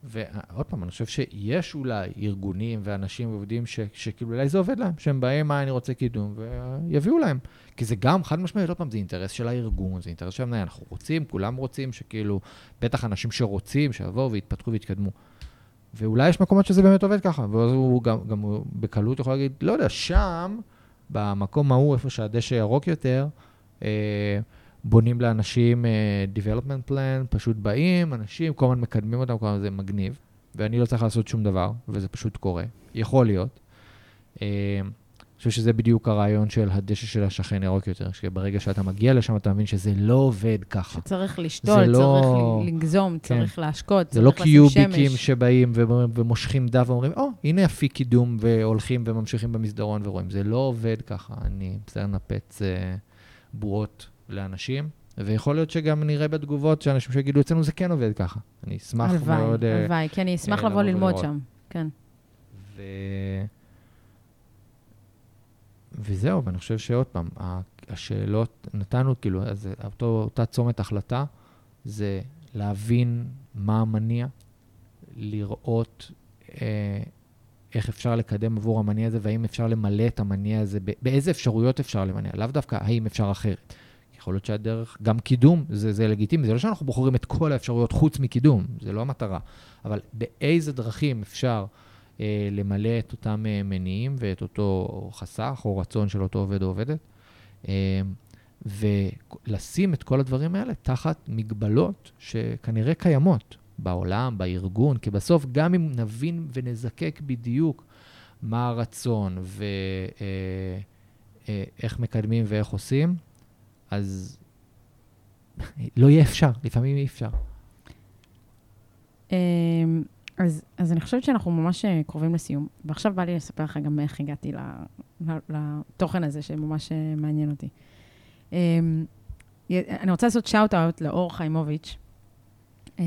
ועוד פעם, אני חושב שיש אולי ארגונים ואנשים ועובדים ש, שכאילו אולי זה עובד להם, שהם באים, מה אני רוצה קידום, ויביאו להם. כי זה גם, חד משמעית, עוד פעם, זה אינטרס של הארגון, זה אינטרס של המנהל, אנחנו רוצים, כולם רוצים שכאילו, בטח אנשים שרוצים, שיבואו ויתפתחו ויתקדמו. ואולי יש מקומות שזה באמת עובד ככה, ואז הוא גם, גם הוא בקלות יכול להגיד, לא יודע, שם, במקום ההוא, איפה שהדשא ירוק יותר, אה, בונים לאנשים uh, development plan, פשוט באים, אנשים, כל הזמן מקדמים אותם, כל הזמן זה מגניב, ואני לא צריך לעשות שום דבר, וזה פשוט קורה. יכול להיות. Uh, אני חושב שזה בדיוק הרעיון של הדשא של השכן ירוק יותר, שברגע שאתה מגיע לשם, אתה מבין שזה לא עובד ככה. שצריך לשתול, לא... צריך לגזום, כן. צריך להשקות, צריך לשים שמש. זה לא קיוביקים שבאים ומושכים דף ואומרים, או, oh, הנה אפיק קידום, והולכים וממשיכים במסדרון ורואים. זה לא עובד ככה. אני בסדר נפץ uh, בועות לאנשים, ויכול להיות שגם נראה בתגובות שאנשים שיגידו, אצלנו זה כן עובד ככה. אני אשמח הלוואי, מאוד... הלוואי, הלוואי, כי אני אשמח לבוא ללמוד. שם, כן. ו... וזהו, ואני חושב שעוד פעם, השאלות, נתנו כאילו, אז אותו, אותה צומת החלטה, זה להבין מה המניע, לראות אה, איך אפשר לקדם עבור המניע הזה, והאם אפשר למלא את המניע הזה, באיזה אפשרויות אפשר למניע, לאו דווקא האם אפשר אחרת. יכול להיות שהדרך, גם קידום, זה, זה לגיטימי. זה לא שאנחנו בוחרים את כל האפשרויות חוץ מקידום, זה לא המטרה. אבל באיזה דרכים אפשר אה, למלא את אותם אה, מניעים ואת אותו חסך או רצון של אותו עובד או עובדת, אה, ולשים את כל הדברים האלה תחת מגבלות שכנראה קיימות בעולם, בארגון, כי בסוף גם אם נבין ונזקק בדיוק מה הרצון ואיך אה, אה, מקדמים ואיך עושים, אז לא יהיה אפשר, לפעמים אי אפשר. אמ, אז, אז אני חושבת שאנחנו ממש אה, קרובים לסיום, ועכשיו בא לי לספר לך גם איך הגעתי לתוכן הזה, שממש אה, מעניין אותי. אמ, אני רוצה לעשות shout-out לאור חיימוביץ'. אמ,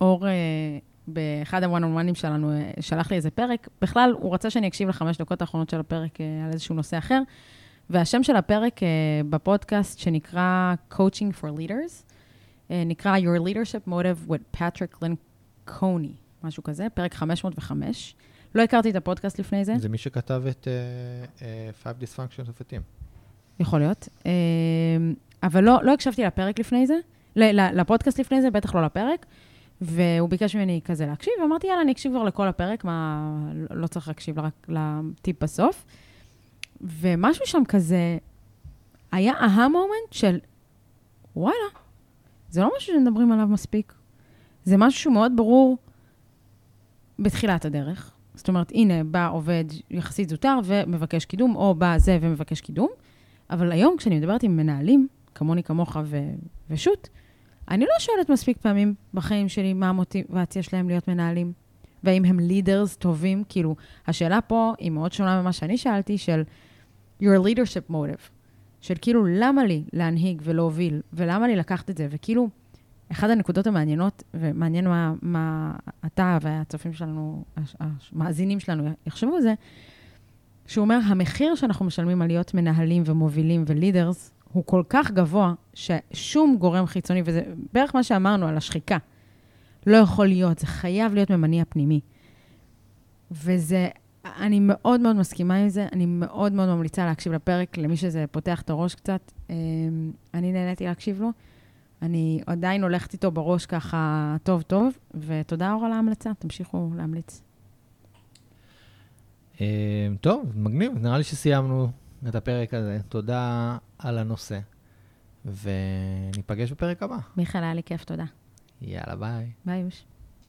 אור, אה, באחד הוואן און וואנים שלנו, שלח לי איזה פרק. בכלל, הוא רצה שאני אקשיב לחמש דקות האחרונות של הפרק על איזשהו נושא אחר. והשם של הפרק uh, בפודקאסט, שנקרא Coaching for Leaders, uh, נקרא Your Leadership Motive with Patrick Lencioni, משהו כזה, פרק 505. לא הכרתי את הפודקאסט לפני זה. זה מי שכתב את uh, uh, Five Dysfunctions of a Team. יכול להיות. Uh, אבל לא, לא הקשבתי לפרק לפני זה, לפודקאסט לפני זה, בטח לא לפרק. והוא ביקש ממני כזה להקשיב, ואמרתי, יאללה, אני אקשיב כבר לכל הפרק, מה, לא צריך להקשיב רק לטיפ בסוף. ומשהו שם כזה היה אהה מומנט של, וואלה, זה לא משהו שמדברים עליו מספיק. זה משהו שהוא מאוד ברור בתחילת הדרך. זאת אומרת, הנה, בא עובד יחסית זוטר ומבקש קידום, או בא זה ומבקש קידום. אבל היום, כשאני מדברת עם מנהלים, כמוני, כמוך ו- ושות', אני לא שואלת מספיק פעמים בחיים שלי מה המוטיבציה שלהם להיות מנהלים, והאם הם לידרס טובים. כאילו, השאלה פה היא מאוד שונה ממה שאני שאלתי, של your leadership motive. של כאילו, למה לי להנהיג ולהוביל, ולמה לי לקחת את זה? וכאילו, אחת הנקודות המעניינות, ומעניין מה, מה אתה והצופים שלנו, המאזינים שלנו יחשבו זה, שהוא אומר, המחיר שאנחנו משלמים על להיות מנהלים ומובילים ולידרס, הוא כל כך גבוה, ששום גורם חיצוני, וזה בערך מה שאמרנו על השחיקה, לא יכול להיות, זה חייב להיות ממניע פנימי. וזה, אני מאוד מאוד מסכימה עם זה, אני מאוד מאוד ממליצה להקשיב לפרק, למי שזה פותח את הראש קצת. אמ, אני נהניתי להקשיב לו. אני עדיין הולכת איתו בראש ככה טוב-טוב, ותודה אור על ההמלצה, תמשיכו להמליץ. אה, טוב, מגניב, נראה לי שסיימנו את הפרק הזה. תודה על הנושא, וניפגש בפרק הבא. מיכאל, היה לי כיף, תודה. יאללה, ביי. ביי, יוש.